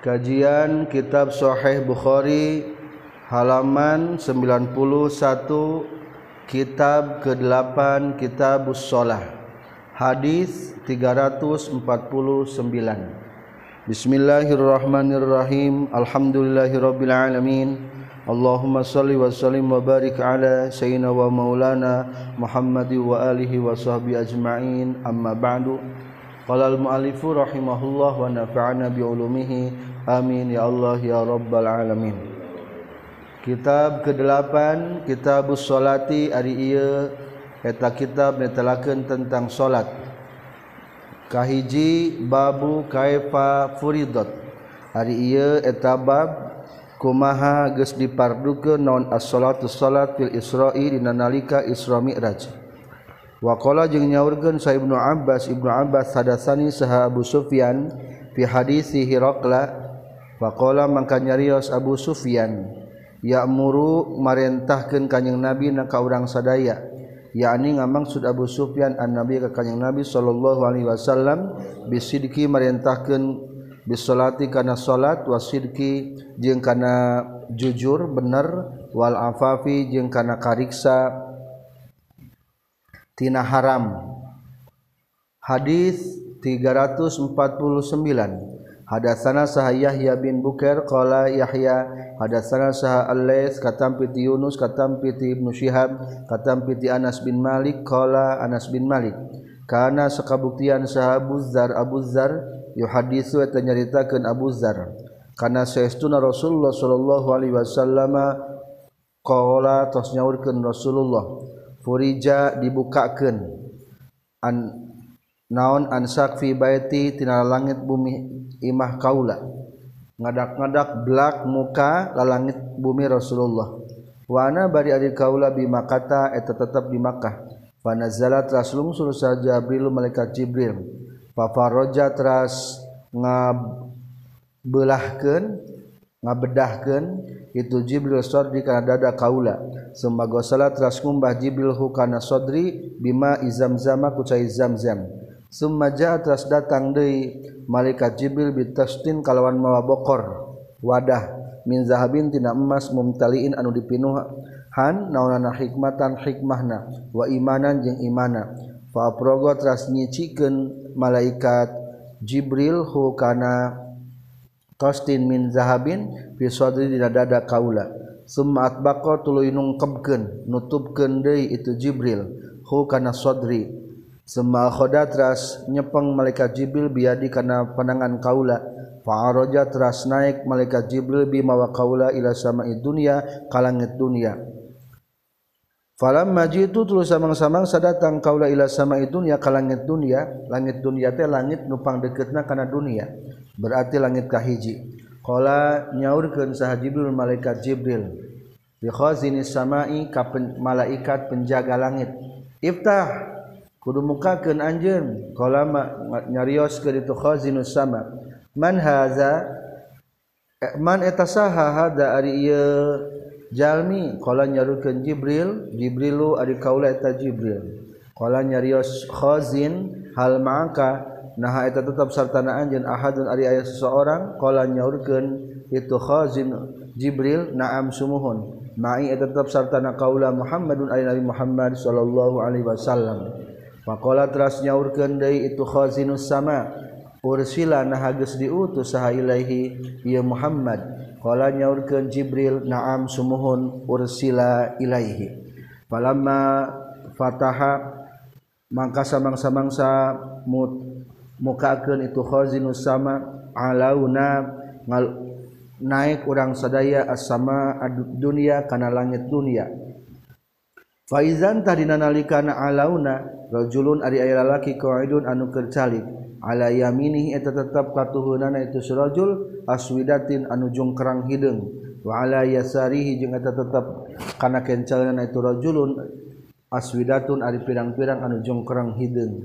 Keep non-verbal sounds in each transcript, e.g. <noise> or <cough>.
Kajian Kitab Sahih Bukhari halaman 91 Kitab ke-8 Kitabus Shalah Hadis 349 Bismillahirrahmanirrahim. Alhamdulillahirabbil alamin. Allahumma salli wa sallim wa barik ala sayyidina wa maulana Muhammad wa alihi wa sahbihi ajma'in. Amma ba'du. Qala al-mu'allifu rahimahullah wa nafa'ana bi ulumihi Amin ya Allah ya Rabbal alamin. Kitab ke-8 Kitabus Salati ari ieu eta kitab netelakeun tentang salat. Kahiji babu kaifa furidat. Ari ieu eta bab kumaha geus dipardukeun naon as-salatu salat fil Isra'i dina nalika Isra Mi'raj. Waqala jeung nyaurkeun sa Ibnu Abbas Ibnu Abbas hadasani saha Abu Sufyan fi hadisi Hiraqla Faqala mangka nyarios Abu Sufyan ya muru marentahkeun kanjing Nabi na ka urang sadaya. Yakni ngamangsud Abu Sufyan an Nabi ka kanjing Nabi sallallahu alaihi wasallam bisidqi marentahkeun bisolati kana salat wasidqi jeung kana jujur bener wal afafi jeung kana kariksa tina haram. Hadis 349 hadatsana sah Yahya bin Bukair qala Yahya hadatsana sah Al-Lais katam piti Yunus katam piti Ibnu Syihab katam piti Anas bin Malik qala Anas bin Malik kana sakabuktian sah Abu Dzar Abu Dzar yuhaditsu eta nyaritakeun Abu Dzar kana saestuna Rasulullah sallallahu alaihi wasallam qala tos nyaurkeun Rasulullah furija dibukakeun an naon ansakfi baiti tina langit bumi imah kaula? Ngadak-ngadak belak muka la langit bumi Rasulullah. Wana bari ari kaula bi makata eta tetap di Makkah. Fa nazalat ras lungsur sa Jibril malaikat Jibril. Fa faraja tras ngabelahkeun ngabedahkeun itu Jibril sodri kana dada kaula. Summa salat tras ngumbah Jibril hu kana sodri bima izam zama ku cai zam-zam. summa Sumaja atas datang Dei malaikat Jibril bitastin kalawan mawa bokor. Wadah min zahabin tina emas mumtaliin anu dipinuhan naonana hikmatan hikmahna wa imanan jeung imana. Fa progo tras nyicikeun malaikat Jibril hu kana tastin min zahabin fi sadri dina dada kaula. Summa atbaqa tuluy nungkebkeun nutupkeun deui itu Jibril hu kana sadri Semal khoda teras nyepeng malaikat Jibril biadi karena panangan kaula. Fa'aroja teras naik malaikat Jibril bimawa kaula ila sama'i dunia kalangit dunia. Falam maji itu terus samang-samang sadatang kaula ila sama'i dunia kalangit dunia. Langit dunia teh langit nupang deketna kana dunia. Berarti langit kahiji. Kala nyaurkeun saha Jibril malaikat Jibril. Bi khazinis sama'i ka malaikat penjaga langit. Iftah kudu mukakeun anjeun. Qolama nyarioskeun itu khazinus sama. Man haza eh, man eta saha hada ari ieu jalmi. Qala nyarukeun jibril jibrilu ari kaula eta jibril. Qala nyarios khazin hal ma'aka nah eta tetap sartana anjeun ahadun ari aya seseorang qala nyaurkeun itu khazin jibril na'am sumuhun. Ma'i eta tetap sartana kaula muhammadun ari nabi muhammad sallallahu alaihi wasallam. Pakola teras nyaur kendai itu khazinus sama. Ursila nah hages diutus saha ilaihi ya Muhammad. Kala nyaurkeun Jibril na'am sumuhun ursila ilaihi. Falamma fataha mangka samang-samangsa mut mukakeun itu khazinus sama alauna ngal naik urang sadaya as-sama dunia kana langit dunia. Faizan tadina nalikana alauna rajulun ari aya lalaki qaidun anu keur calik. Ala yaminih eta tetep katuhunana itu surajul aswidatin anu jungkrang hideung wa ala yasarihi jeung eta tetep kana kencalna itu rajulun aswidatun ari pirang-pirang anu jungkrang hideung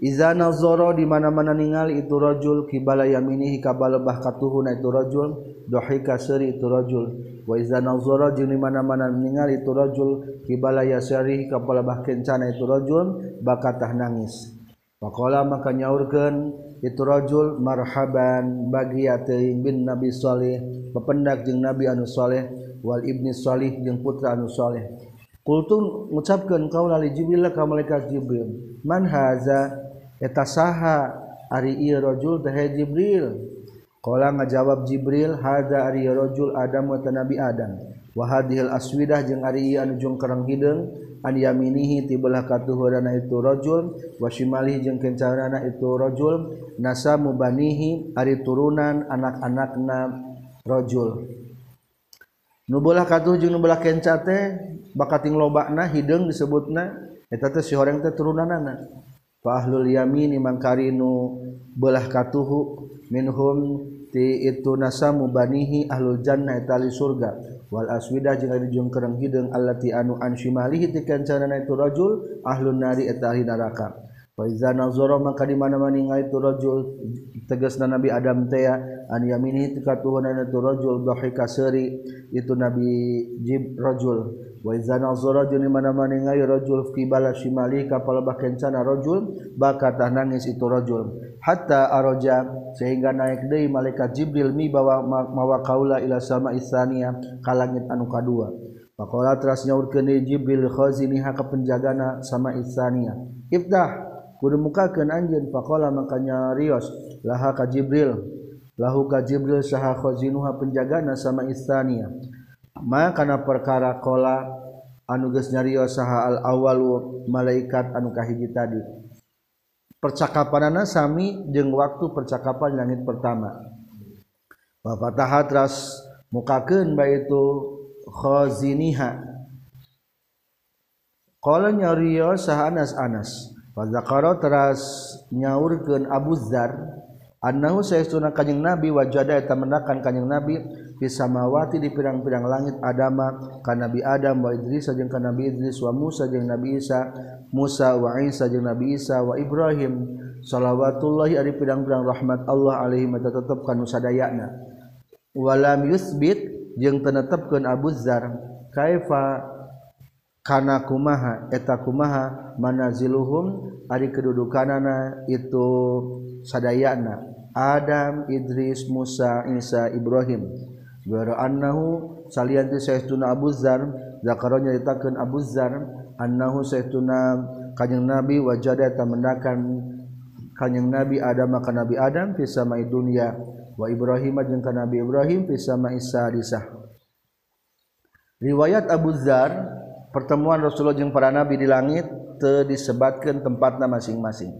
Iza nazara di mana-mana ningali itu rajul kibala yaminihi kabala bah katuhuna itu rajul dohika seuri itu rajul wa iza nazara jeung di mana-mana ningali itu rajul kibala yasarihi kabala bahkencana itu rajul bakatah nangis Pakola maka nyaurkeun itu rajul marhaban bagi teuing bin Nabi Saleh pependak jeung Nabi anu saleh wal ibni salih jeung putra anu saleh. Kultum mengucapkan kau li Jibril ka malaikat Jibril. Man haza eta saha ari ieu rajul teh Jibril. Qala ngajawab Jibril hada ari rajul Adam wa nabi Adam. Wa hadhil aswidah jeung ari ieu anu jungkereng hideung an yaminihi tibelah katuhurana itu rajul wa shimalihi jeung kencarana itu rajul nasa mubanihi ari turunan anak-anakna rajul nu belah katuh jeung nu belah kenca teh bakating lobana hideung disebutna eta teh si horeng teh turunanana. Fahlul yamini mangkarinu belah katuhu minhum ti itu nasa mubanihi ahlul jannah itali surga. Wal aswidah jeung ari jungkereng hideung allati anu an syimalihi ti itu rajul ahlun nari etali neraka. nazoro maka dimana-mana ningaiturajul rajul tegasna nabi Adam teh an yamini rajul dhahika seuri itu nabi jibrajul waiza nazoro jeung dimana-mana ningali rajul qibala shimali ka palebah kencana rajul bakatah nangis itu rajul. Hatta aroja sehingga naik deui malaikat jibril mi bawa mawa kaula ila sama isania ka langit anu kadua Pakola teras nyaurkeun Jibril khaziniha ka penjagana sama isania. Iftah. Kudu mukakeun anjeun faqala makanya rios laha ka Jibril lahu ka Jibril saha khazinuha penjagana sama isania ma kana perkara qala anu geus nyarios saha al awalu malaikat anu kahiji tadi. Percakapan sami jeung waktu percakapan langit pertama. Bapak tahatras mukakeun baik itu khaziniha. Qala nyariyo sah Anas Anas Fazakaro teras nyaurkeun Abu Dzar annahu saestuna kanjing Nabi wajada eta menakan kanjing Nabi pisamawati di pirang-pirang langit Adama ka Nabi Adam wa Idris jeung ka Nabi Idris wa Musa jeung Nabi Isa Musa wa Isa jeung Nabi Isa wa Ibrahim. Salawatullahi ari pirang-pirang rahmat Allah alaihi wa tetep kanu sadayana. Walam yusbit jeung tenetepkeun Abu Dzar. Kaifa kana kumaha eta kumaha manaziluhum ari kedudukanana itu sadayana. Adam Idris Musa Isa Ibrahim. Wara annahu salian ti Sayyiduna Abu Dzar zakaro nyaritakeun Abu Dzar annahu Sayyiduna kanjeng Nabi wajada eta mendakan kanjeng Nabi Adam ka Nabi Adam fi samai dunya wa Ibrahim jeung ka Nabi Ibrahim fi samai sadisah. Riwayat Abu Dzar pertemuan Rasulullah jeung para nabi di langit teu disebatkeun tempatna masing-masing.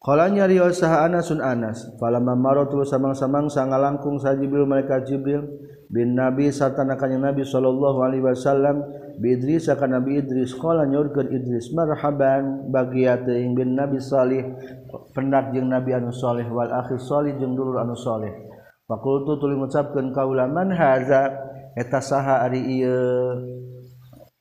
Qalanya riyo saha Anas sun Anas, falamma maratul samang-samang sangalangkung sa Jibril malaikat Jibril bin Nabi satana kanjing Nabi sallallahu alaihi wasallam bi Idris ka Nabi Idris qala nyurkeun Idris marhaban bagia teuing bin Nabi Salih pendak jeung Nabi anu saleh wal akhir salih jeung dulur anu saleh. Fakultu tuluy ngucapkeun kaula man haza eta saha ari ieu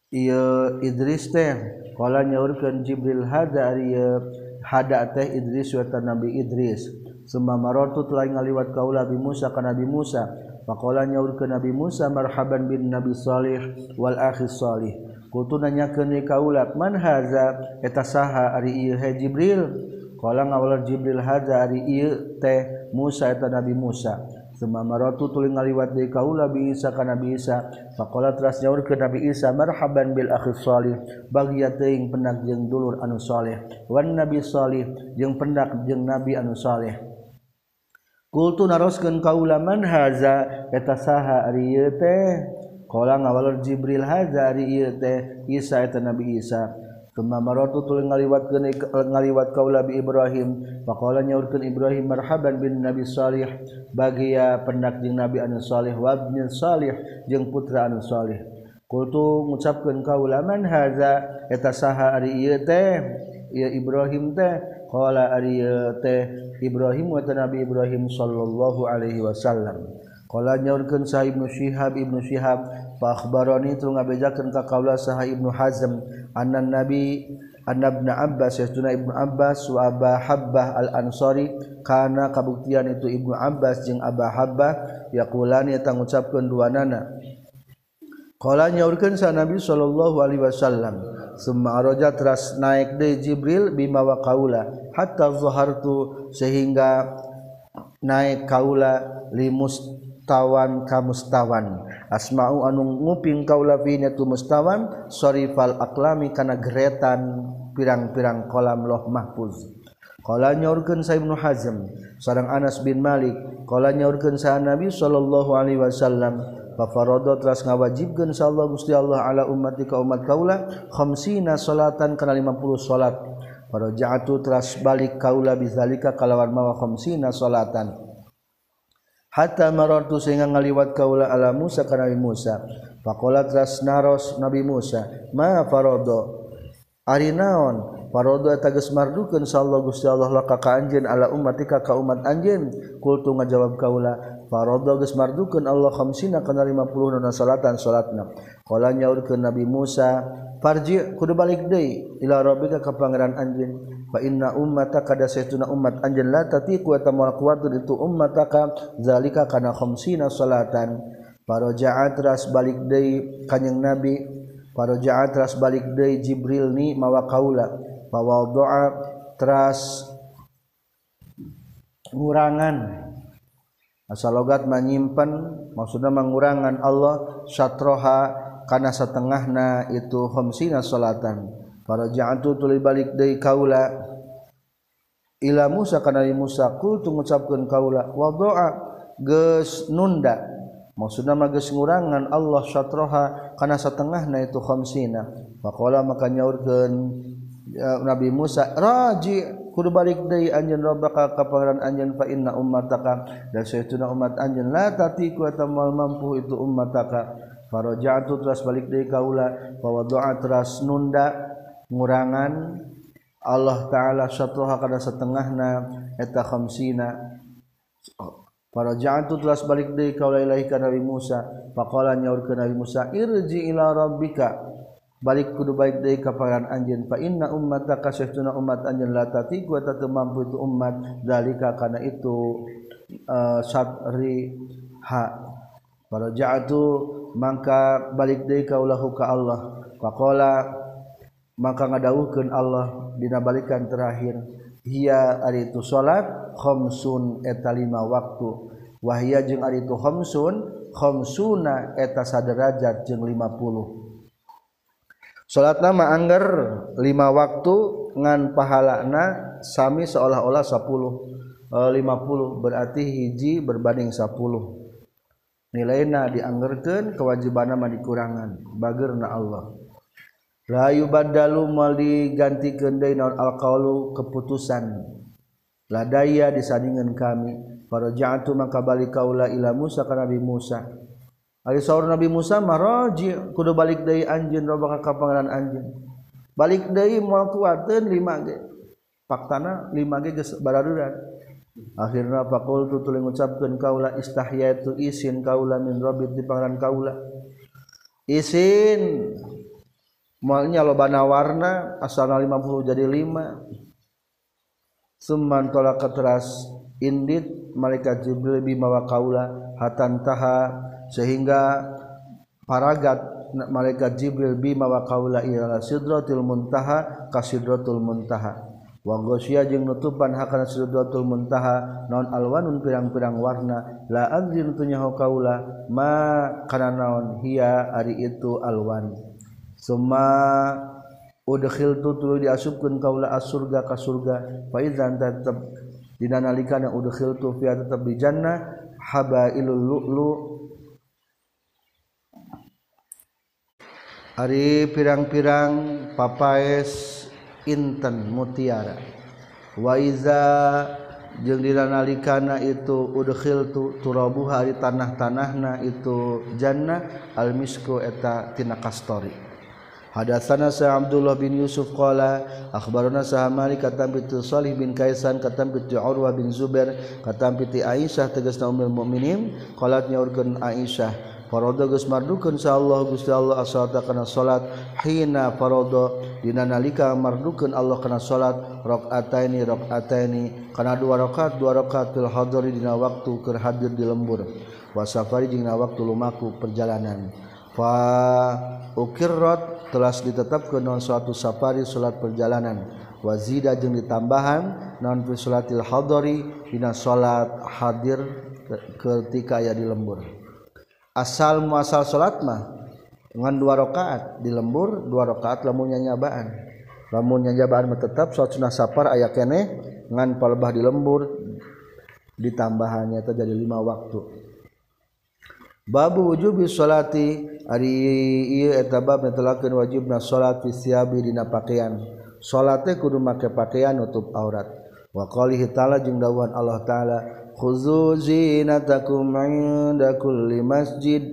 Iye Idris teh kala nyaurkeun Jibril hada ieu hada teh Idris wa Nabi Idris. Summa marartu telah ngaliwat kaula Nabi Musa ka Nabi Musa. Faqala nyaurkeun Nabi Musa marhaban bin Nabi Salih wal akhi Salih. Kutu nanyakeun ni kaula man haza? Eta saha ari ieu he Jibril. Qala ngawaler Jibril haza ari ieu teh Musa eta Nabi Musa. Sumaratu tuling ngaliwat di kaula bi Isa kana Nabi Isa. Faqala teras nyaur ke Nabi Isa marhaban bil akhi salih. Bagia teuing pendak jeung dulur anu saleh. Wan nabi salih jeung pendak jeung nabi anu saleh. Kultu naroskeun kaula man haza eta saha ari ieu teh. Qala ngawalur Jibril haza ari ieu teh Isa eta Nabi Isa. Tumamarotu tuling eh, ngaliwat ngaliwat kaulah bi Ibrahim. Pakola nyaurkan Ibrahim marhaban bin Nabi Salih. Bagia pendak jeng Nabi Anu Salih. bin Salih jeng putra Anu Salih. Kultu mengucapkan kaulah man haza etasaha ari iya teh. ieu Ibrahim teh. Kala ari teh Ibrahim wa Nabi Ibrahim sallallahu alaihi wasallam. Kala nyaurkan sahib Ibnu Syihab Ibnu Syihab Pakbaroni tu ngabejakeun ka kaula saha Ibnu Hazm annan Nabi anna Ibnu Abbas yastuna Ibnu Abbas wa Aba Habbah al-Ansari kana kabuktian itu Ibnu Abbas jeung Aba Habbah yaqulani eta ngucapkeun duanana Kala nyaurkeun sa Nabi sallallahu alaihi wasallam summa araja teras naik deui Jibril bima wa qaula hatta zahartu sehingga naik kaula limustawan kamustawan. asma'u anu nguping kaulafina tu mustawan sorifal aklami kana geretan pirang-pirang kolam loh mahfuz. Kala nyaurkeun sa Hazm sareng Anas bin Malik. Kala nyaurkeun sa Nabi sallallahu alaihi wasallam fafarodo telah ngawajibkan sa Allah Gusti Allah ala ummati ka umat kaula khamsina salatan kana 50 salat. Para ja'atu telah balik kaula bizalika kalawan mawa khamsina salatan. hatta marartu sehingga ngaliwat kaula ala Musa ka Nabi Musa. Faqala tras naros Nabi Musa ma farodo? Ari naon? Farodo tegas mardukeun sallallahu Gusti Allah laka ka anjeun ala ummatika ka umat anjeun. Kultu ngajawab kaula farodo geus mardukeun Allah khamsina kana 50 salatan salatna. Qala nyaurkeun Nabi Musa farji kudu balik deui ila rabbika ka pangeran anjeun. fa inna ummata kada saytuna ummat anjeun la tatiqu eta moal kuatun itu ummata zalika kana khamsina salatan. Paroja'at ras balik deui kanjing nabi paroja'at ras balik deui jibril ni mawa kaula. Bawa doa teras ngurangan. Asal logat menyimpan maksudnya mengurangan Allah satroha karena setengahna itu khamsina salatan. para jaantu tuli balik dari kaula. Ila Musa kana Musa kul tu ngucapkeun kaula wadaa geus nunda. Maksudna mah geus ngurangan Allah satroha kana satengahna itu khamsina. Faqala maka nyaurkeun ya, Nabi Musa raji kudu balik deui anjeun rabbaka ka pangeran anjeun fa inna ummataka. Dan saytuna umat anjeun la tatiku atamal mampu itu ummataka. Faraja'tu teras balik deui kaula fa wada'a tras nunda. ngurangan Allah ta'ala syatruha kada setengahna eta khamsina. Oh, Para ja'atu telah balik deui ka ilahi ka Nabi Musa. Faqala nyaurkeun Nabi Musa irji ila rabbika. Balik kudu baik deui kaparan anjeun fa inna ummata syaituna ummat. Anjeun la tatiku eta mampu itu ummat. Zalika kana itu eh, uh, satri ha. Para ja'atu mangka balik deui ka ulahu ka Allah. Faqala maka ngadauhkeun Allah dina balikan terakhir. Hiya ari itu salat khamsun eta lima waktu. Wahia jeung ari itu khamsun khamsuna eta saderajat jeung 50 salat nama angger lima waktu ngan pahalana sami seolah-olah 10 50 eh, berarti hiji berbanding 10 nilaina dianggerkeun kewajibanna mah dikurangan bagerna Allah. layu badalu mal diganti kendai non alqaulu keputusan. Ladaya disandingan kami para jatuh maka balik kaula ila Musa ka Nabi Musa. Ari saur Nabi Musa maraji kudu balik deui anjeun robah ka pangaran anjeun. Balik deui moal kuateun lima ge. Faktana lima ge geus baraduran. Akhirna faqultu tuluy ngucapkeun kaula istahyaitu isin kaula min rabbit di pangeran kaula isin. malnya lobana warna asal 50 jadi 5 Suman tolak keteras indit malaikat Jibril bimawa kaula hatan taha sehingga paragat malaikat Jibril bimawa kaula ila sidratul muntaha ka sidratul muntaha. Wa ghasya jeung nutupan hakana sidratul muntaha non alwanun pirang-pirang warna la anzir tunyaho kaula ma kana naon hiya ari itu alwan. summa udkhil tu tulu diasupkeun kaula as surga ka surga. Fa idzan tetep dina nalikana udkhil tu fi tetep di jannah. Habailul lu'lu. Ari pirang-pirang papaes inten mutiara. Wa iza jeung dina itu udkhil tu turabu hari tanah-tanahna itu jannah. Al misku eta tina kastori. Hadatsana Sa Abdullah bin Yusuf qala akhbarana Sa Malik katam bi Salih bin Kaisan katam bi Urwah bin Zubair katam bi Aisyah tegasna ummul mukminin qalat nyaurkeun Aisyah Farodo geus mardukeun sa Allah Gusti Allah as-salata kana salat hina farodo dina nalika mardukeun Allah kana salat rakaataini rakaataini kana dua rakaat dua rakaatul hadri dina waktu keur hadir di lembur wa safari jeung waktu lumaku perjalanan. fa ukirrat telah ditetapkan non suatu safari salat perjalanan. Wazida jeung ditambahan non fi salatil hadari dina salat hadir ketika aya di lembur. Asal muasal salat mah dengan dua rakaat di lembur dua rakaat lamun nyanyabaan. Lamun nyanyabaan tetap salat sunah safar aya keneh ngan palebah di lembur. Ditambahannya terjadi lima waktu. Babu wujubi sholati ari ieu eta bab netelakeun wajibna salat fi siabi dina pakaian. Salate kudu make pakaian nutup aurat. Wa qalihi ta'ala jeung dawuhan Allah taala khudzu zinatakum 'inda kulli masjid.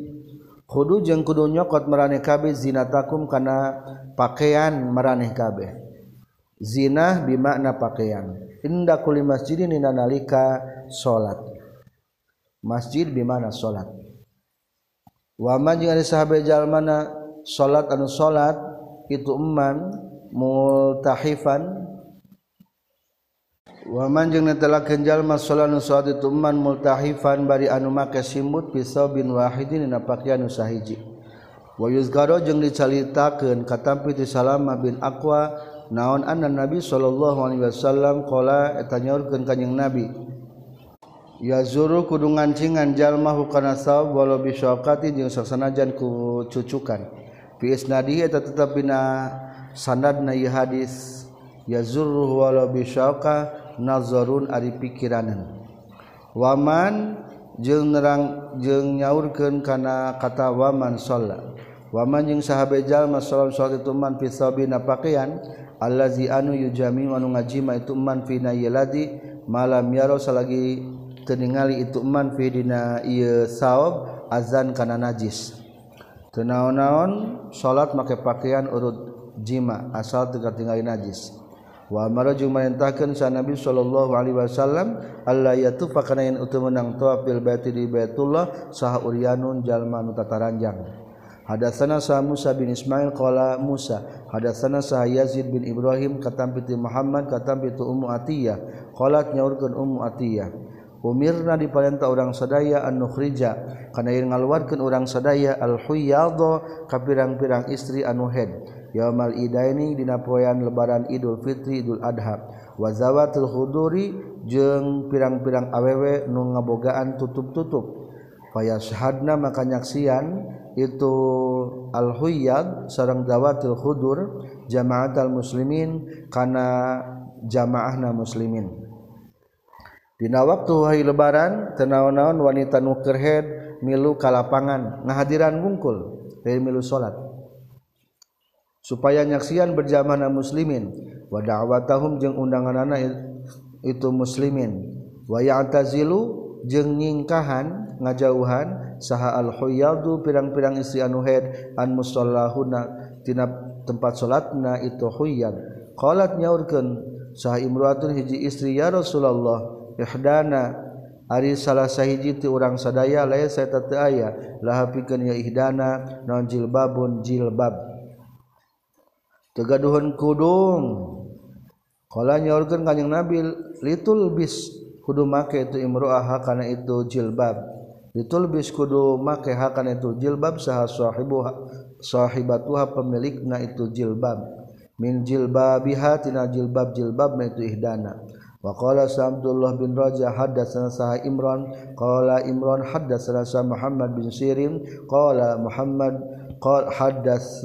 Kudu jeung kudu nyokot maraneh kabeh zinatakum kana pakaian maraneh kabeh. Zinah bimakna pakaian. Inda kulli masjidin dina nalika salat. Masjid bimana salat. waman jeung sahabat jalmana salat anu salat itu eman multahifan. Waman jeung netelakeun jalma salat anu salat itu eman multahifan bari anu make simut pisau bin wahidin dina pakaian nu sahiji. Wa yuzgaro jeung dicaritakeun katampi ti salama bin aqwa naon anna nabi sallallahu alaihi wasallam qala eta nyaurkeun kanjing nabi. ya zuru kudu ngancingan jalma hukana sawab walau bisyaqati jeung sasanajan ku cucukan. Fi isnadi eta tetep dina sanadna ieu hadis. Ya zuru walau bisyaqa nazarun ari pikiranan waman jeung nerang jeung nyaurkeun kana kata waman sholat. Waman jeung sahabat jalma salam sholat itu man fi sabina pakaian. Allazi anu yujami anu ngajima itu man fi nayladi malam yaro salagi ningali itu man fidina ieu saob azan kana najis. Teu naon-naon salat make pakaian urut jima asal teu katingali najis. Wa amara jeung marintahkeun sa nabi sallallahu alaihi wasallam alla yatufa kana yen uteu menang tawaf fil baiti di baitullah saha uryanun jalma nu tataranjang. Hadatsana sa Musa bin Ismail qala Musa hadatsana sa Yazid bin Ibrahim katam piti Muhammad katam piti Ummu Atiyah. Qalat nyaurkeun Ummu Atiyah umirna diperintah orang sadaya an nukhrija. Kana yeun ngaluarkeun urang sadaya al huyadha ka pirang-pirang istri anu head. Yaumal idaini dina poean lebaran idul fitri idul adha. Wa zawatul huduri jeung pirang-pirang awewe nu ngabogaan tutup-tutup. Fayashhadna maka nyaksian itu al huyad sareng zawatul hudur jamaatal muslimin kana jamaahna muslimin. Dina waktu wahai lebaran tenaon-naon wanita nukerhead milu kalapangan ngahadiran mungkul dari milu salat supaya nyaksian berjamaah muslimin wa da'watahum jeung undanganna itu muslimin. Wa ya'tazilu jeung nyingkahan ngajauhan saha al huyadu pirang-pirang istri anu head an musallahuna tina tempat salatna itu huyad qalat nyaurkeun saha imruatun hiji istri ya Rasulullah ihdana Ari salah sahiji ti urang sadaya laya saya tete aya. Laha pikeun ya ihdana non jilbabun? Jilbab. Tegaduhan kudung. Kala nyorkeun kanjing nabi litul bis. Kudu make itu imro'ah kana itu jilbab. Litul bis kudu make hakana itu jilbab saha sahibu sahibatuha pemilikna itu jilbab. Min jilbabiha tina jilbab jilbab itu ihdana. Waqala Abdullah bin Raja haddatsana Sa'id Imran. Qala Imran haddatsana Sa Muhammad bin Sirin. Qala Muhammad qala haddas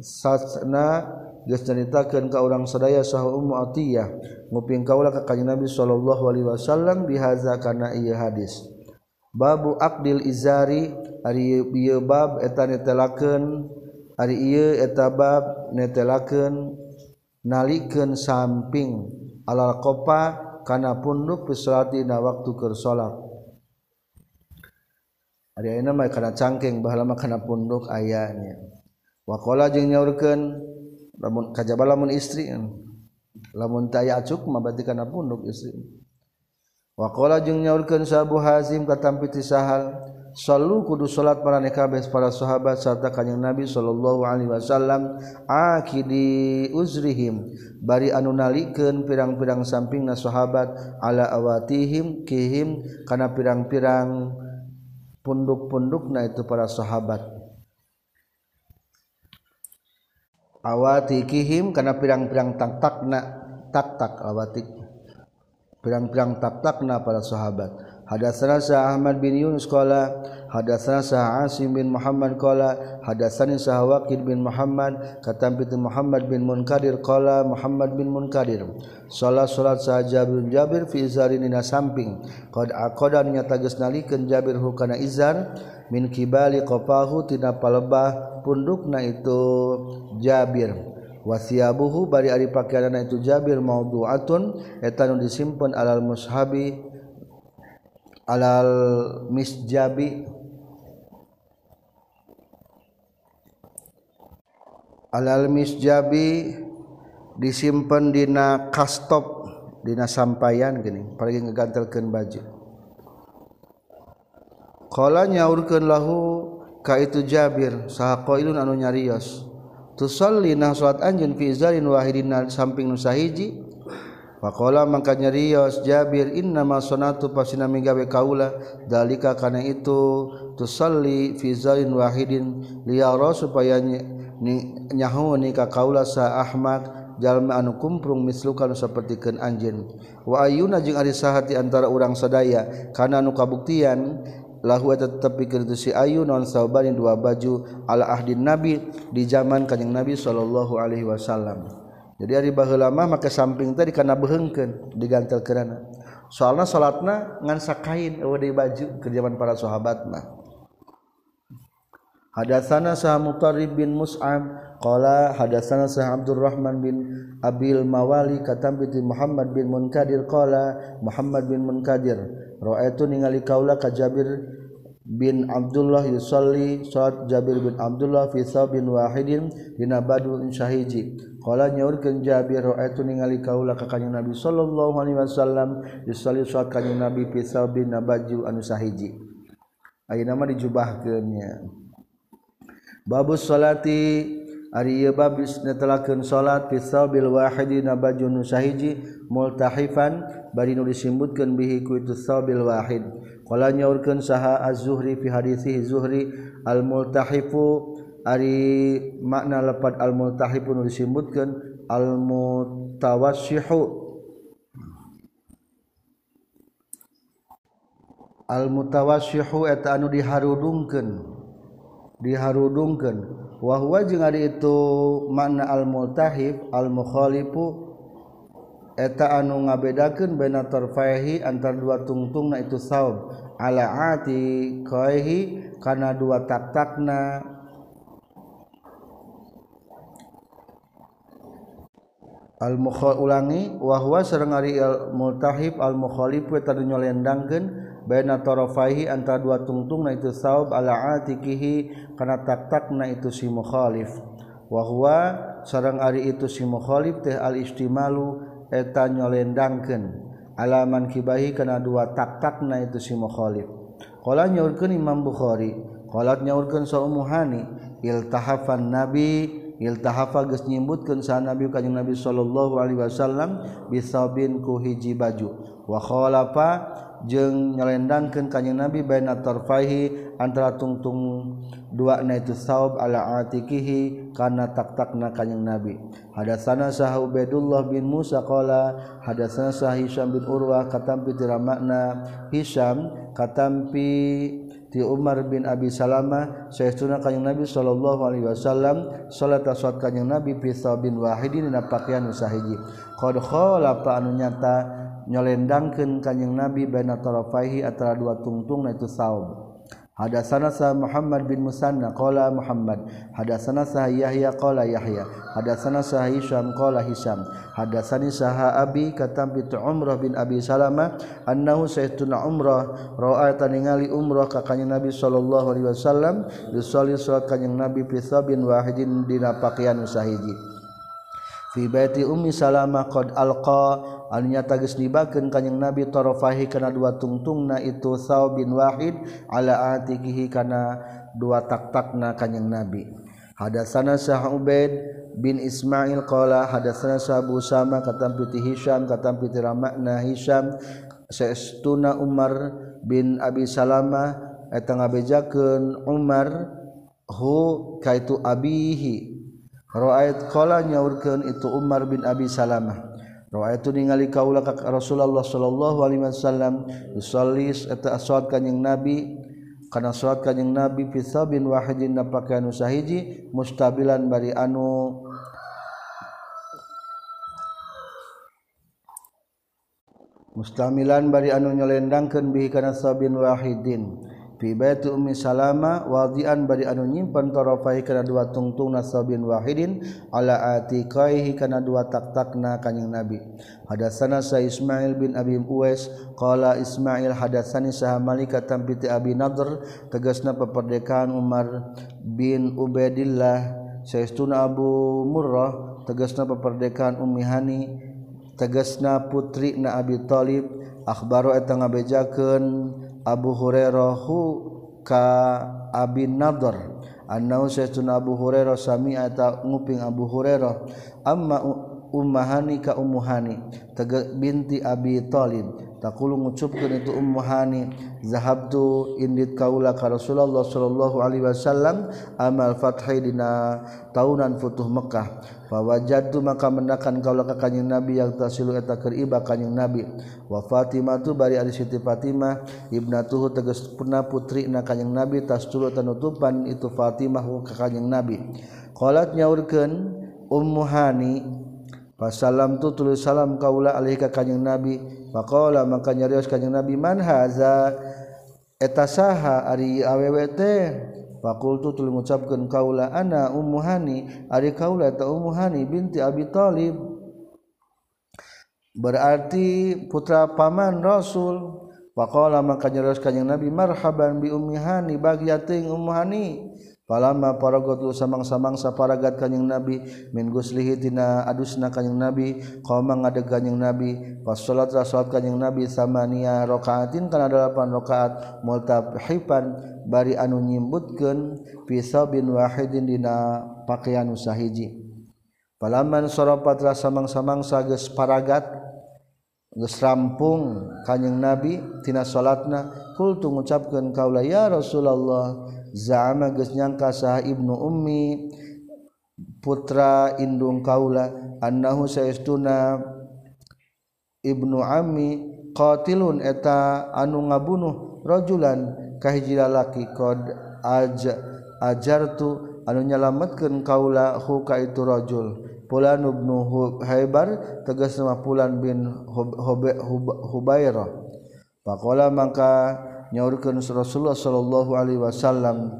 sasna geus nyaritakeun ka urang sadaya saha Ummu Atiyah nguping kaula ka kanjeng Nabi sallallahu alaihi wasallam bihaza kana ieu hadis. Babu Aqdil Izari ari ieu bab eta netelakeun ari ieu eta bab netelakeun nalikeun samping. alal kopa kana punduk pisolatina waktu keur salat ari ayeuna mah kana cangkeng bahala mah kana punduk ayanya waqala jeung nyaurkeun lamun kajaba lamun istri hmm. lamun taya acuk mah berarti kana punduk istri. Waqala jeung nyaurkeun sabu hazim katampi tisahal sahal Sallu kudu salat para nekabeh para sahabat serta kanjeng Nabi sallallahu Alaihi Wasallam akidi uzrihim. Bari anu nalikeun pirang-pirang sampingna sahabat ala awatihim kihim kana pirang-pirang punduk-pundukna itu para sahabat. Awati kihim kana pirang-pirang tak takna tak tak awatik pirang-pirang tak takna para sahabat. hadatsana Syah Ahmad bin Yunus qala hadatsana Syah Asim bin Muhammad qala hadatsani Syah Waqid bin Muhammad katam bi Muhammad bin Munkadir qala Muhammad bin Munkadir. Salat salat Syah Jabir bin Jabir fi izarin dina samping. Qad aqadan nya tageus nalikeun Jabir hukana izar min kibali qafahu tina palebah pundukna itu Jabir. Wasiabuhu bari ari pakaianna itu Jabir maudhu'atun eta nu disimpen alal mushabi alal misjabi alal misjabi disimpen dina kastop dina sampaian gini apalagi ngegantelkeun baju. Qala nyaurkeun lahu ka itu Jabir saha qailun anu nyarios. Tusalli nah salat anjeun fi izalin wahidin samping nu sahiji Pakola maka nyerios Jabir innama sonatu pasina minggawe kaula dalika kana itu tusalli fi zain wahidin liyara supaya nyaho ni ka kaula sa ahmak jalma anu kumprung misluka nu sapertikeun anjeun. Wa ayuna jeung ari sahati antara urang sadaya kana nu kabuktian lahu tetep pikeun tu si ayu non saubanin dua baju ala ahdin nabi di zaman kanjeng nabi sallallahu alaihi wasallam. jadi hari bahlama maka samping tadi karena behengken digantel kerana soalnya salatna ngansa kain di baju kerjaman para sahabat mah. Hadatsana sah mutarib bin mus'ab qala hadatsana sah abdurrahman bin abil mawali katam bi muhammad bin munkadir qala muhammad bin munkadir ra'aitu ningali kaula ka jabir bin Abdullah yusalli salat Jabir bin Abdullah fi bin wahidin dina badu syahiji. Kala nyaurkeun Jabir ra'aitu ningali kaula ka kanjeng Nabi sallallahu alaihi wasallam yusalli sa kanjeng Nabi fi saubin nabaju anu sahiji. Ayeuna mah dijubahkeun nya. Babus salati ari ieu bab netelakeun salat fi saubil wahidi nabaju nu sahiji multahifan bari nu disimbutkeun bihi ku itu saubil wahid. Kala nyaurkeun saha Az-Zuhri fi hadisihi Zuhri al-multahifu Ari makna lepat al multahifu pun disebutkan al-mutawassihu. Al-mutawassihu eta anu diharudungkeun. Diharudungkeun. Wa huwa jeung ari itu makna al-multahif al-mukhalifu. Eta anu ngabedakeun baina tarfaihi antara dua tungtungna itu saum. Ala ati qaihi kana dua taktakna. Al-mukho ulangi wahwa sareng ari al-multahib al-mukhalif wa baina tarafaihi antara dua tungtung na itu saub ala atikihi kana tak-tak itu si mukhalif. Wahwa sareng ari itu si mukhalif teh al-istimalu eta nyolendangkeun. Alaman kibahi kana dua tak-tak itu si mukhalif. Qala nyaurkeun Imam Bukhari qalat nyaurkeun sa Ummu iltahafan nabi iltahafa geus nyimbutkeun sa Nabi kanjing Nabi sallallahu alaihi wasallam bisabin ku hiji baju. Wa khalafa jeung nyelendangkeun kanjing Nabi baina tarfahi antara tungtung dua na itu saub ala atikihi kana taktakna kanjing Nabi. Hadatsana sah Ubaidullah bin Musa qala hadatsana sah Hisham bin Urwah katampi tira makna Hisham katampi ti Umar bin Abi Salama saestuna kanjing Nabi sallallahu alaihi wasallam salat aswat kanjing Nabi fi bin wahidin dina pakaian usahiji qad khalafa anu nyata nyolendangkeun kanjing Nabi baina tarafaihi antara dua tungtung itu saub Hadatsana sa Muhammad bin Musanna qala Muhammad. Hadatsana sa Yahya qala Yahya. Hadatsana sa Hisham qala Hisham. Hadatsani sa Abi katam bi Umrah bin Abi Salamah annahu saytuna Umrah ra'a taningali Umrah ka kanjeng Nabi sallallahu alaihi wasallam disolli salat kanjeng Nabi fi sabin wahidin dina pakaian sahiji fi baiti Ummi Salamah qad alqa anunya tagis dibaken kanyeng Nabi tarafahi kana dua tungtungna itu saw bin wahid ala atihi kana dua taktakna kanyeng Nabi. Hadatsana Syah Ubaid bin Ismail qala hadatsana Abu Sama katam piti Hisyam katam piti Ramakna Hisyam saestuna Umar bin Abi Salama eta ngabejakeun Umar hu kaitu abihi. Ro'ayat qala nyaurkeun itu Umar bin Abi Salamah. itu ningali kaula ka Rasulullah Shallallahu Alaihi Wasallam Yusallis eta aswad kanjing Nabi. Karena salat kanjing Nabi fi sabin wahidin na pakaian usahiji mustabilan bari anu. Mustamilan bari anu nyelendangkeun bihi kana sabin wahidin. fi baiti ummi salama wadian bari anu nyimpen tarafai kana dua tungtung nasabin wahidin ala atiqaihi kana dua taktakna kanjing nabi. Hadatsana sa ismail bin abi uwais qala ismail hadatsani sa malika tampiti abi nadr tegasna peperdekaan umar bin ubaidillah. Saestuna abu murrah tegasna peperdekaan ummi hani tegasna putri na abi talib. Akhbaru eta ngabejakeun Abu Hurairahhu ka Abin Nador annaun Abu Hurairah sami nguping Abu Hurairah. Amma ummahani ka ummuhani tege binti Abi Thalib takulu ngucupkeun itu ummuhani zahabtu indit kaula ka Rasulullah sallallahu alaihi wasallam amal fathai dina taunan futuh Mekah. Fawajatu maka mendakan kaulah ka kanjing Nabi yang tasilu eta keur iba kanjing Nabi. Wa Fatimah tu bari ari Siti Fatimah ibnatuhu tegas puna putri na kanjing Nabi tasulu tanutupan itu Fatimah ka kanjing Nabi. Qalat nyaurkeun Ummu Hani Fasalam tu tulis salam kaula alih ka kanjing Nabi. Faqala maka nyarios kanjing Nabi man haza eta saha ari awewe teh fakultu tulis mengucapkan kaula ana ummuhani ari kaula ta ummuhani binti Abi Talib. Berarti putra paman Rasul. Faqala maka nyeros kanjing Nabi marhaban bi ummihani bagi ating ummuhani Palama paragot lu samang-samang saparagat kanyang Nabi min guslihi tina adusna kanyang Nabi qoma ngadeg kanyang Nabi pas salat salat kanyang Nabi samania rakaatin kana delapan rakaat multahipan bari anu nyimbutkeun pisabin wahidin dina pakaian usahiji Palaman soropat samang-samang sages paragat rampung kanyeng nabitina salatna kultu ngucapkeun kaula ya Rasulullah zama nyangka sah Ibnu Ummi putra Indung kaula annahu saestuna Ibnu Ami qatilun eta anu ngabunuh rajulan kahiji lalaki qad aj ajartu anu nyalametkeun kaula huka itu rajul pulan ibnu Haibar tegas nama pulan bin Hubairah. Pakola maka nyaurkeun Rasulullah sallallahu alaihi wasallam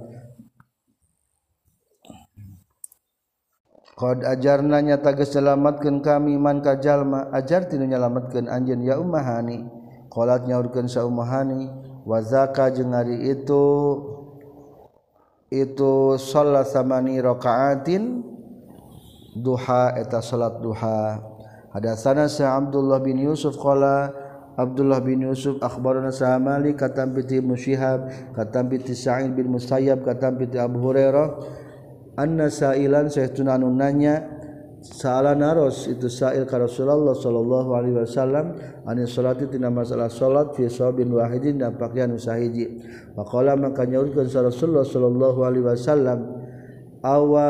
Qad ajarna nyata geus selamatkeun kami man ka jalma ajar tinu nyalametkeun anjeun ya ummahani. Qalat nyaurkeun sa ummahani wa zaka jeung ari itu itu sholat samani rakaatin duha eta salat duha. Hadatsana sa Abdullah bin Yusuf qala Abdullah bin Yusuf akhbarana sa Malik katam bi Musyhab katam bi Sa'id bin Musayyab katam bi Abu Hurairah anna sa'ilan sayyiduna nanya Sa'ala naros itu sa'il ka Rasulullah sallallahu alaihi wasallam ani salati tina masalah salat fi sabin wahidin dan pakaian usahiji maqala maka nyaurkeun Rasulullah sallallahu alaihi wasallam awa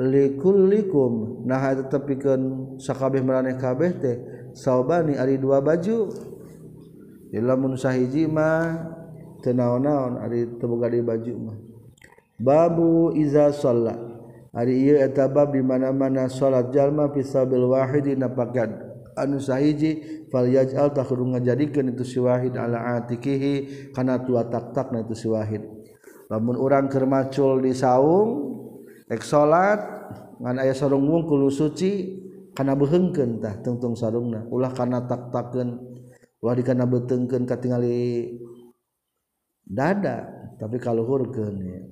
likullikum. Nah eta tepikeun sakabeh maraneh kabeh teh saubani ari dua baju. Lamun sahiji mah teu naon-naon ari teu boga di baju mah. Babu iza shalla ari ieu eta bab di mana-mana salat jalma fi sabil wahidi napakan anu sahiji fal yaj'al takhurung ngajadikeun itu si wahid ala atikihi kana tua tak-takna itu si wahid. Lamun urang keur macul di saung ek salat ngan aya sarung wungkul suci kana behengkeun tah tungtung sarungna. Ulah kana taktakeun ulah dikana betengkeun katingali dada tapi kaluhurkeun ya.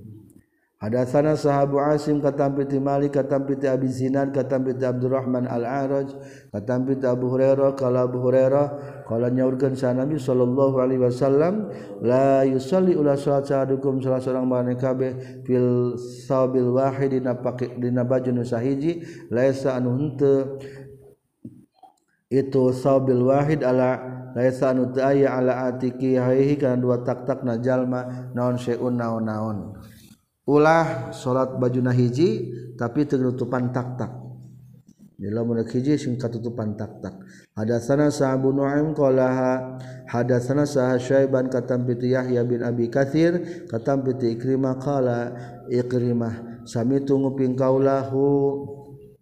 Hadatsana sahabu Asim katampi ti Malik katampi ti Abi Sinan katampi ti Abdurrahman Al-Araj katampi ti Abu Hurairah. Kala Abu Hurairah kala nyaurkeun sa Nabi sallallahu alaihi wasallam la yusalli ula salat sahadukum salah seorang mane kabeh fil sabil wahid dina pake dina baju nu sahiji laisa anu henteu. Itu sabil wahid ala laisa anu teu aya ala atiki haihi kana dua tak-tak na jalma naon syai'un naon-naon. ulah salat bajuna hiji tapi tenutupan tak-tak. Nila munak hiji sing katutupan tak-tak. Hadatsana Sa'bu Nu'aim qalaha hadatsana Sa'ah Syaiban katam piti Yahya bin Abi Katsir katam piti Ikrimah qala Ikrimah sami tunggu pingkaulahu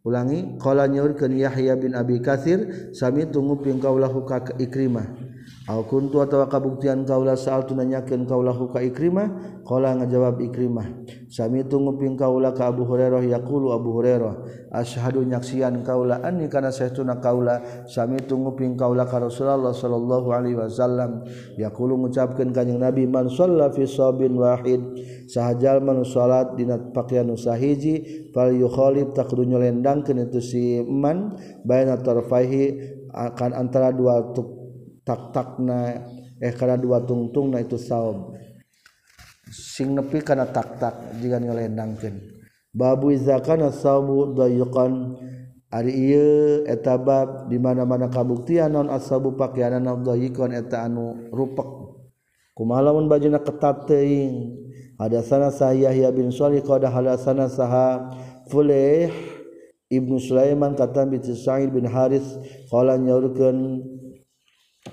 ulangi qala nyaurkeun Yahya bin Abi Katsir sami tunggu pingkaulahu ka Ikrimah. kuntu atau kabuktian kaulah saal tunanyakan kaulah huka ikrimah kaulah ngajawab ikrimah. Sami itu nguping kaulah ke Abu Hurairah yakulu Abu Hurairah ashadu nyaksian kaulah ani karena sehtuna kaulah. Sami itu nguping kaulah ke Rasulullah sallallahu alaihi wasallam yakulu ngucapkan kanjeng Nabi man sholla fi sabin wahid. Sahajal man sholat dina pakaian usahiji fal yukhalib takdunya lendang itu si man bayna tarfaihi akan antara dua tuk taktakna eh karena dua tungtung na itu saum sing nepi karena taktak jika ngelenangkan babu izakana saobu dayukan ari iya etabab di mana mana kabuktian non asabu pakaianan dayukan eta anu rupak kumalamun bajuna ketat teing ada sana sah Yahya bin Shalih qada hadasana saha Fuleh Ibnu Sulaiman kata bi Sa'id bin Haris qala nyaurkeun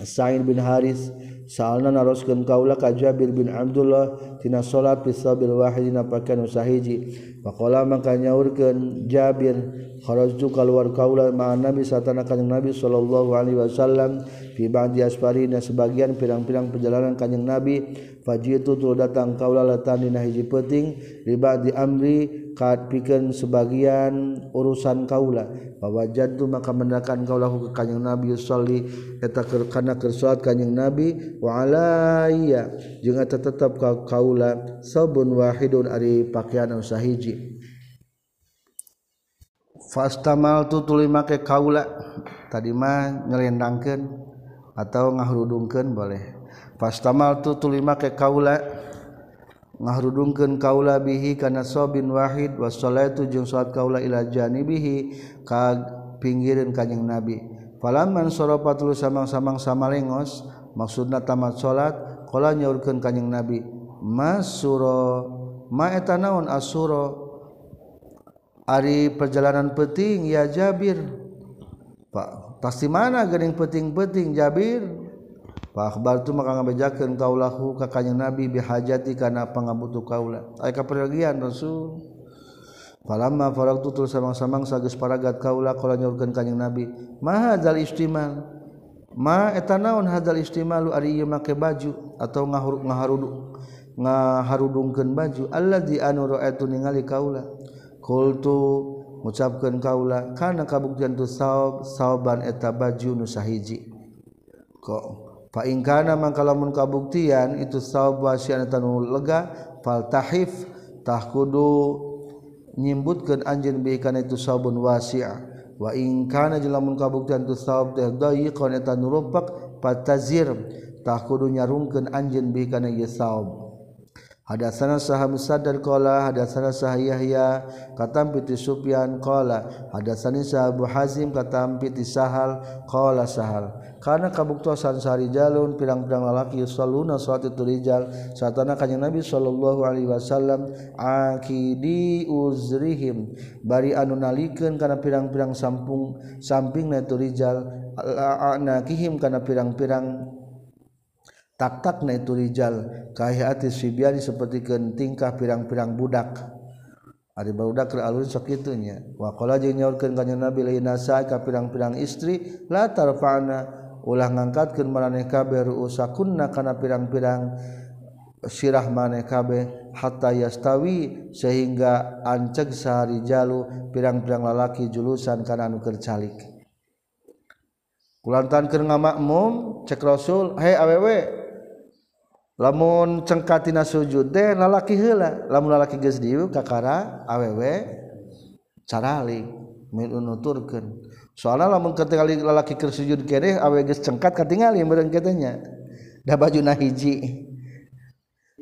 Sa'id bin Haris Sa'alna naroskeun kaula ka Jabir bin Abdullah tina salat fi sabil wahid dina pakan usahiji faqala maka nyaurkeun Jabir kharajtu keluar kaula ma'an nabi satana kanjeng nabi sallallahu alaihi wasallam fi ba'di asfarina sebagian pirang-pirang perjalanan kanjeng nabi fajitu tu datang kaula latan dina hiji penting di ba'di amri kad pikeun sebagian urusan kaula. Fawajadtu maka mendakan kaula ke kanjeng nabi salli eta kana keur salat kanjeng nabi wa alayya jeung eta tetep ka kaula sabun wahidun ari pakaian usahiji fastamal tu tuluy make kaula. Tadi mah nyelendangkeun atau ngahrudungkeun boleh. Fastamal tu tuluy make kaula. Ngahrudungkeun kaula bihi kana sabin wahid wassalatu jeung salat kaula ila janibihi ka pinggireun kanjing nabi. Falaman sorofatul samang-samang samalengos maksudna tamat salat qala nyaurkeun kanjing nabi. Masura ma eta naon asuro? Ari perjalanan peting ya Jabir. Pak pasti mana gering peting-peting Jabir? Pak Akbar tuh maka ngabejakeun kaulahu ka kanjeng Nabi bihajati kana pangabutuh kaula aya kapergian Rasul. Falamma faragtu tur samang-samang sageus paragat kaula kala nyaurkeun kanjeng Nabi. Ma hadzal istimal? Ma eta naon hadzal istimalu ari ieu make baju atau ngahuruk ngaharudu ngaharudungkeun baju? Allazi anu ra'aitu ningali kaula kultu ngucapkan kaula karena kabuktian tu saob saoban eta baju nu sahiji. Kok fa in kana mangkalamun kabuktian itu saob wasian eta nu lega fal tahif tah kudu nyimbutkeun anjeun bi kana itu saobun wasi'a. Wa in kana jalamun kabuktian tu saob teh dayiqan eta nu rompak patazir tah kudu nyarungkeun anjeun bi kana ieu saob Hadatsana Sahab Musaddad qala hadatsana Sah Yahya katam piti Sufyan qala hadatsani Sah Abu Hazim katam piti Sahal qala Sahal. Karena kabuktosan sari jalun pirang-pirang lalaki yusalluna suatu turijal satana kanjeng Nabi sallallahu alaihi wasallam akidi uzrihim. Bari anu nalikeun kana pirang-pirang sampung sampingna turijal anakihim kana pirang-pirang taktakna itu rijal. Kahati sibiani seperti tingkah pirang-pirang budak. Ari barudak ke alun sakitunya wa qala jeung nyaurkeun kanjeng Nabi lain nasa ka pirang-pirang istri la tarfa'na. Ulah ngangkatkeun maraneh kabeh ruusakunna kana pirang-pirang sirah maneh kabeh hatta yastawi sehingga anceg sahari jalu pirang-pirang lalaki julusan kana anu keur calik. Kulantan keur ngamakmum cek Rasul "Hei awewe lamun cengkatina sujud teh lalaki heula. Lamun lalaki geus dieu kakara awewe carali min unuturkeun soalna lamun ketika lalaki keur sujud kene awewe geus cengkat katingali meureun katanya da baju na hiji.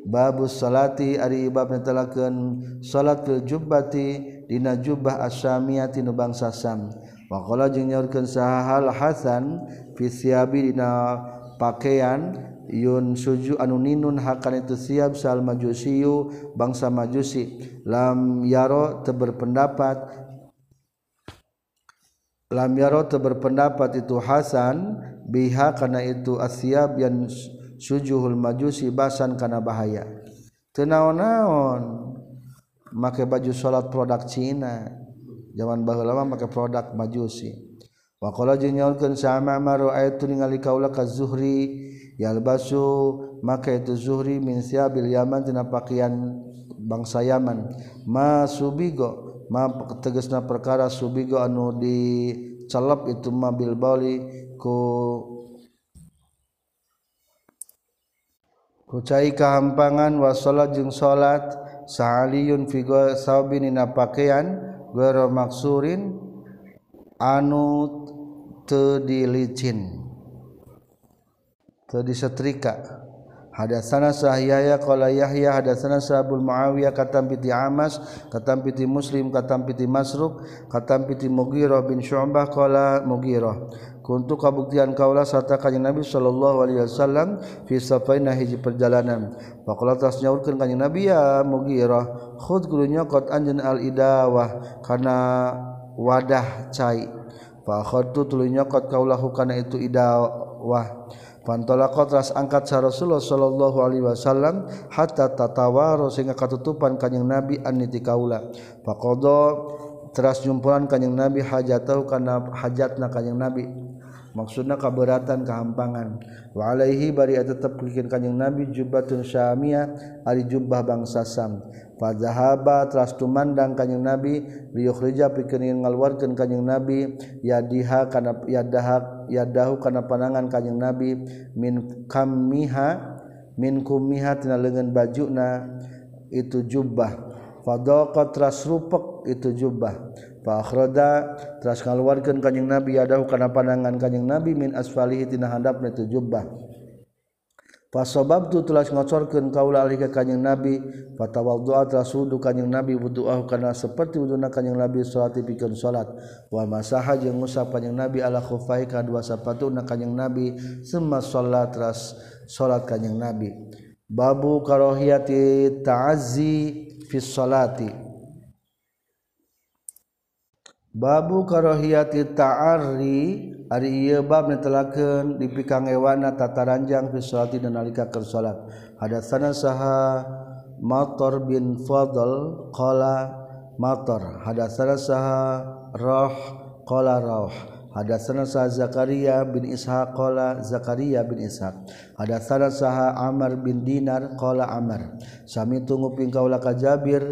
Babus salati ari bab netelakeun salat fil jubbati dina jubbah asyamiyati nu bangsa sam. Wa qala jeung nyaurkeun sahal hasan fi siabi dina pakaian Yun suju anu ninun hakan itu siap sal majusiyu bangsa majusi. Lam yaro teberpendapat lam yaro teberpendapat itu Hasan biha karena itu asyab yang sujuhul majusi basan karena bahaya. Tenaon-naon make baju salat produk Cina. Zaman baheula lama make produk majusi. Wa qala jeung sama maru aitu ningali kaula ka zuhri? Yalbasu maka itu zuhri min siabil yaman tina pakaian bangsa Yaman. Ma subigo ma tegasna perkara subigo anu dicelep itu mabil bali ku kucai kahampangan wa salat jeung salat sa'aliyun fi saubin ina pakaian ghairu maksurin anu teu dilicin disetrika ada sana sahya kalau Yahya ada sana sabul muawiyah katampiti Amas katampiti Muslim katampiti Masruk katampiti Mughirah bin Syu'bah qala Mughirah. Kuntu kabuktian kaula sarta kanjeng Nabi sallallahu alaihi wasallam fi safaina hiji perjalanan. Faqala tas nyaurkeun kanjeng Nabi ya Mughirah khud kudu nyokot anjeun al idawah kana wadah cai. Fa khadtu tuluy nyokot kaulahu kana itu idawah Pantolakotras angkat sa Rasulullah sallallahu Alaihi Wasallam hatta tatawaro sehingga katutupan kanjing Nabi aniti kaula. Pakodo teras jumpulan kanjing Nabi hajatau kana hajatna kanjing Nabi maksudna kaberatan kehampangan. Waalaihi bari tetap bikin kanjeng nabi jubbatun syamiyah ari jubah bangsa sam. Fadzahaba teras tumandang kanjeng nabi liyukhrija pikeun ngaluarkeun kanjeng nabi yadiha kana yadaha yadahu kana panangan kanjeng nabi min kamiha min kumiha tina leungeun bajuna itu jubah. Fadaqat teras rupek itu jubah. Pakroda tras ngaluarkan kanyeng nabi adahu karena pandangan kanyeng nabi min asfalihi tina handap itu jubah. Fasobab tu telah ngocorkan kaulah alih ke kanyeng nabi. Fatawal doa telah sudu kanyeng nabi butuah karena seperti wuduna kanyeng nabi sholat pikun sholat. Wa masaha jeng ngusap kanyeng nabi ala khufai ka dua sapatu na kanyeng nabi. Semua sholat teras sholat kanyeng nabi. Babu karohiyati ta'azi fi sholati Babu karohiyati ta'ari ari ieu bab netelakeun dipikangewana tataranjang fi sholati dan nalika keur salat. Hadatsana saha Matar bin Fadl qala Matar. Hadatsana saha Rah qala Rah hadatsana saha Zakaria bin Ishaq qala Zakaria bin Ishaq. Hadatsana saha Amr bin Dinar qala Amr sami tunggu ping kaula Jabir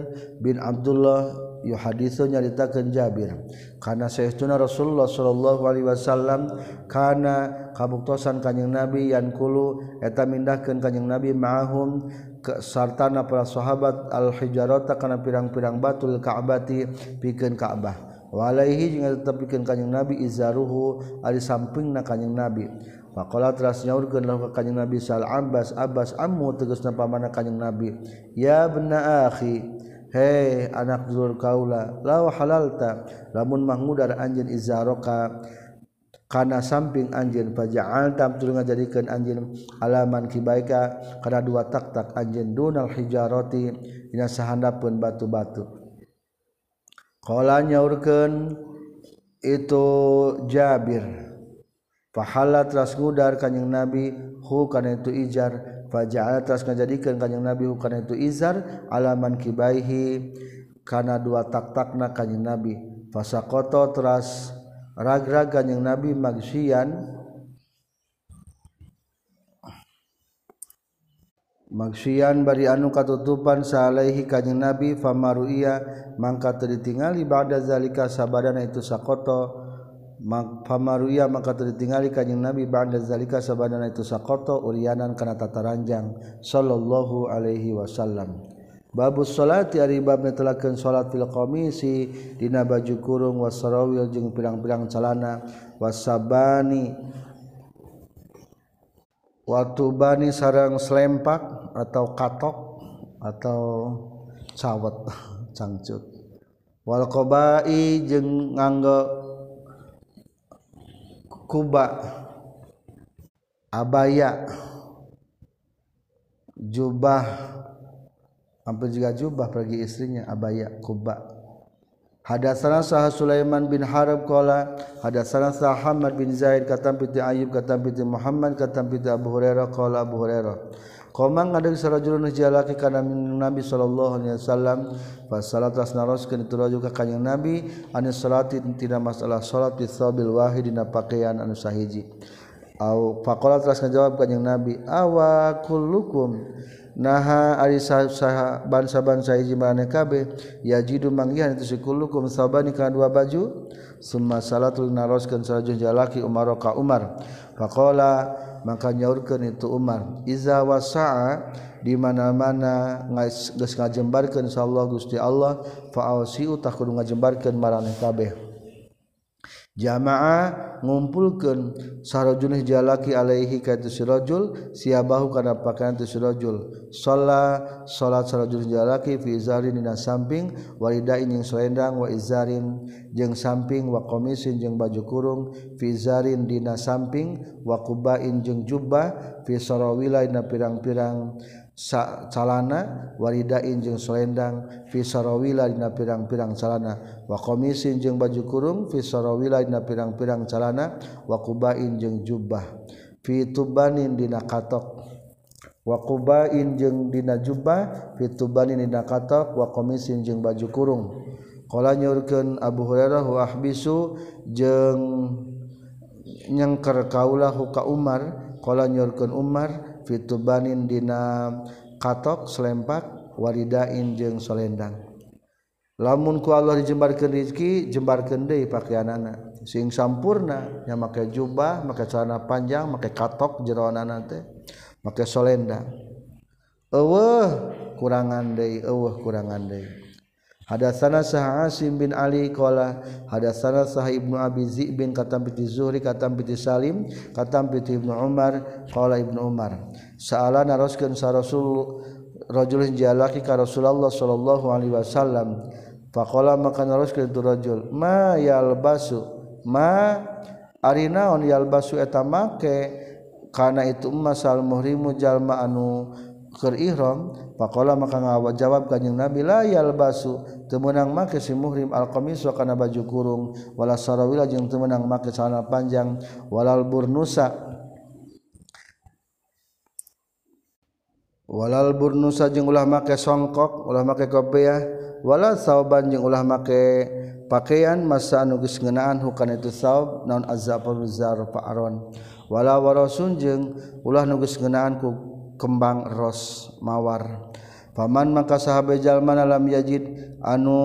bin Abdullah yu hadits nyaritakan Jabir. Karena Syekhuna Rasulullah Shallallahu Alaihi Wasallam karena kabuktosan kanyeng nabi yankulu eta mindahkan kanyeng nabi mahum ke sartana para sahabat al-hijarota karena pirang-pirang batul Ka'bati pikeun Ka'bah. Walaihi jeung tetep pikeun kanjing nabi izaruhu ari sampingna kanjing nabi. Pakola teras nyaurkeun lahu kanjing Nabi Sal Abbas Abbas ammu tegasna pamana kanjing Nabi. Ya bna akhi Hei anak Zul kaula la halalta. Lamun mangudar anjin izaroka kana samping anjin paja'al tam tuluy ngajadikeun anjin alaman kibaika kana dua tak-tak anjin dunal hijarati dina sahandapeun batu-batu. Qala nyaurkeun itu Jabir fahala teras ngudar kanjing Nabi hu kana itu ijar Faja'ala atas ngajadikan kanjing Nabi hukana itu izar alaman kibaihi kana dua tak-takna kanjing Nabi. Fasakoto teras ragra kanyang kanjing Nabi magsian Maksian bari anu katutupan salaihi kanjing Nabi famaruia mangka teu ditingali ba'da zalika sabadana itu sakoto pamaruya maka tertinggali kanyang Nabi ba'da zalika sabadana itu sakoto urianan kana tataranjang sallallahu alaihi wasallam. Babus salati ari bab netelakeun salat fil qamisi dina baju kurung wasarawil jeung pirang-pirang calana wasabani watubani sarang selempak atau katok atau cawet <laughs> cangcut. Wal qabai jeung nganggo kuba abaya jubah hampir juga jubah pergi istrinya abaya kuba. Hadatsana sah Sulaiman bin Harb qala hadatsana sah Muhammad bin Zaid katam piti Ayyub katam piti Muhammad katam piti Abu Hurairah qala Abu Hurairah Komang ada sarajulun jalaki kana Nabi sallallahu alaihi wasallam fa salat nasroskeun turaju ka kanjing Nabi anis salati tina masalah salat di sabil wahid dina pakaian anu sahiji. Au faqala teras ngajawab kanjing Nabi awa kullukum naha ari saha bansa-bansa hiji maneh kabeh yajidu manggihan itu sikulukum sabani kana dua baju summa salatul naroskeun sarajul jalaki Umar ka Umar. Faqala maka nyaurkeun itu Umar. Iza wasaa di mana-mana geus ngajembarkeun insyaallah Gusti Allah fa ausiu kudu ngajembarkeun maraneh kabeh. jamaah ngumpulkan sarojun jalaki alaihi kaitu sirajul siabahu kana pakaian tu sirajul sholat sholat sarojun jalaki fi izarin dina samping walidain yang selendang wa izarin jeung samping wa komisin jeung baju kurung fi zarin dina samping wa kubain jeung jubah fi sarawila dina pirang-pirang. salana waridain jeung selendang fisarawila dina pirang-pirang salana wa qamisin jeung baju kurung fisarawila dina pirang-pirang salana wa qubain jeung jubah fitubanin dina katok. Wa qubain jeung dina jubah fitubanin dina katok. Wa qamisin jeung baju kurung. Qala nyurkeun Abu Hurairah wa ahbisu jeung nyengker kaulah ka Umar. Qala nyurkeun Umar fitubanin dina katok selempak waridain jeung solendang. Lamun ku Allah dijembarkeun rezeki jembarkeun deui pakaianana sing sampurna nya make jubah make celana panjang make katok jeroanana teh make solendang. Eueuh kurangan deui eueuh kurangan deui. Hadatsana Sah Asim bin Ali qala hadatsana Sah Ibnu Abi Zi' bin katam bi Zuhri katam bi Salim katam bi Ibnu Umar qala Ibnu Umar. Sa'ala naroskeun sa Rasul rajul jalaki ka Rasulullah sallallahu alaihi wasallam. Faqala maka naroskeun tu rajul ma yalbasu ma ari naon yalbasu eta make? Kana itu masal muhrimu jalma anu keur ihram faqala maka ngawat jawab kanjing Nabi la yalbasu. Temenang make si muhrim al qamis kana baju kurung. Wala sarawila jeung temenang make celana panjang. Walal burnusa. Walal burnusa jeung ulah make songkok ulah make kopiah wala sauban jeung ulah make pakaian masa anu geus ngeunaan hukana itu saub naon azabul zar aron wala warasun jeung ulah nu geus ngeunaan ku kembang ros mawar Paman maka sahabat jalman alam yajid anu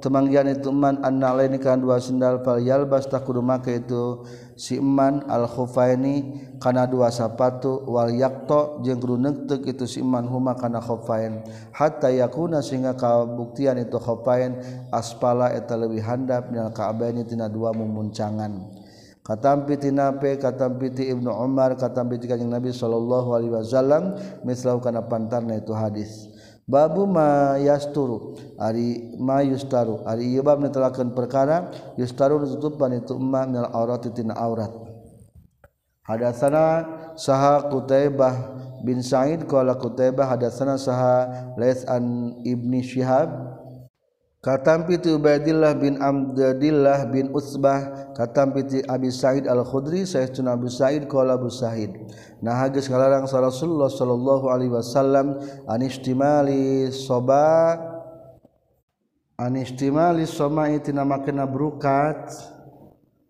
temanggian ituman an kan dua sendal fal basta kudu make itu. Siman al khufaini kana dua sapatu wal yakto jeung kudu neuteup itu Iman huma kana khufain. Hatta yakuna sehingga kabuktian itu khufain aspala eta leuwih handap minal ka'baini tina dua mumuncangan. katampiti nape katampiti Ibnu Umar katampiti kanjeng Nabi sallallahu alaihi wasallam mislahu kana pantarna itu hadis. Babu ma yasturu ari ma yustaru ari ieu bab netelakeun perkara yustaru nutupan itu emma minal aurati tina aurat. Hadatsana saha qutaibah bin sa'id qala qutaibah hadatsana saha lais an ibni syihab katampiti Ubaidillah bin Amdadillah bin Utsbah katampiti Abi Sa'id Al-Khudri Sayyiduna Abu Sa'id qala Abu Sa'id. Nah hadis kalarang Rasulullah sallallahu alaihi wasallam anistimali soba anistimali somai tina makna brukat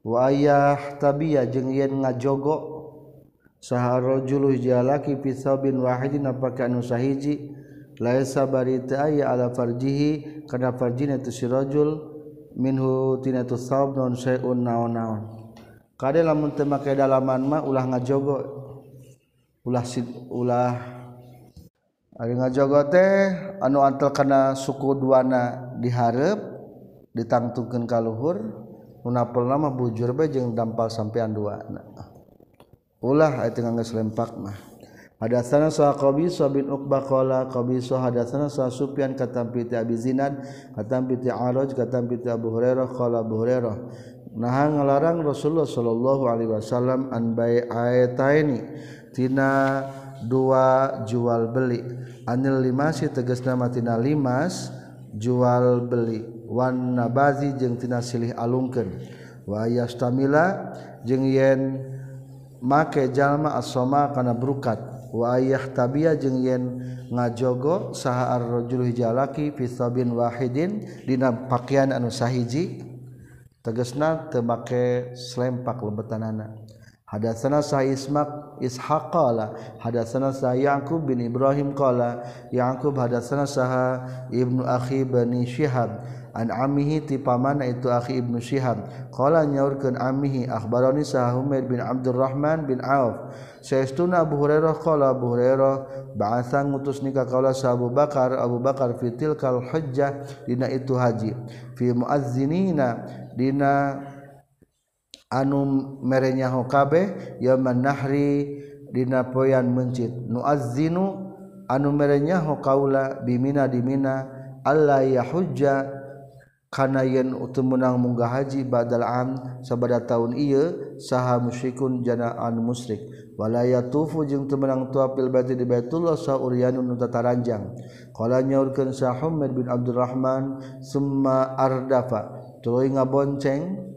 wa ayah tabiya jeung yen ngajogo. Saharajul jalaki fi sabin wahidin apaka anu sahiji? laisa barita aya ala farjihi kana farjina tu sirajul minhu tina tu saub non syai'un naon-naon. Kade lamun teu make dalaman mah ulah ngajogo ulah sid ulah ari ngajogo teh anu antel kana suku duana dihareup ditangtungkeun ka luhur munapelna mah bujur bae jeung dampal sampean duana. Ulah eta geus lempak mah. Hadatsana Sa'ad Qabi bin Uqbah qala Qabi hadatsana Sa'ad Sufyan katam piti Abi Zinad katam piti Araj katam piti Abu Hurairah qala Abu Hurairah nah ngalarang Rasulullah sallallahu alaihi wasallam an bai'ataini tina dua jual beli. Anil limasi tegas nama tina limas jual beli. Wan nabazi jeung tina silih alungkeun. Wa yastamila jeung yen make jalma as-sama kana brukat. wayah tabiah jeng yen ngajogo saha ar-rajul hijalaki fi sabin wahidin dina pakaian anu sahiji. Tegasna teu make slempak lebetanana Hadatsana Sa'id Ismaq Ishaq qala. Hadatsana Ya'qub bin Ibrahim qala. Ya'qub hadatsana Saha Ibnu Akhi bani Syihab an amihi ti pamana itu akhi Ibnu Syihab qala nyaurkeun amihi akhbarani Saha Humair bin Abdurrahman bin Auf. Saestuna Abu Hurairah qala Abu Hurairah ba'atsa ngutus nikah qala Sa Abu Bakar Abu Bakar fitil kal hujjah dina itu haji. Fi muazzinina dina anum merenyahu kabeh yaman nahri dina poyan mencit. Nu azzinu anu merenyahu kaula bimina dimina alla yahujja kana yen utemenang munggah haji badal am sabada taun ieu saha musyrikun jana an musyrik. Wala yatufu jeung temenang tuapil bati di Baitullah saurianun nu tataranjang. Qala nyaurkeun sa Muhammad bin Abdurrahman summa ardafa. Tuluy ngabonceng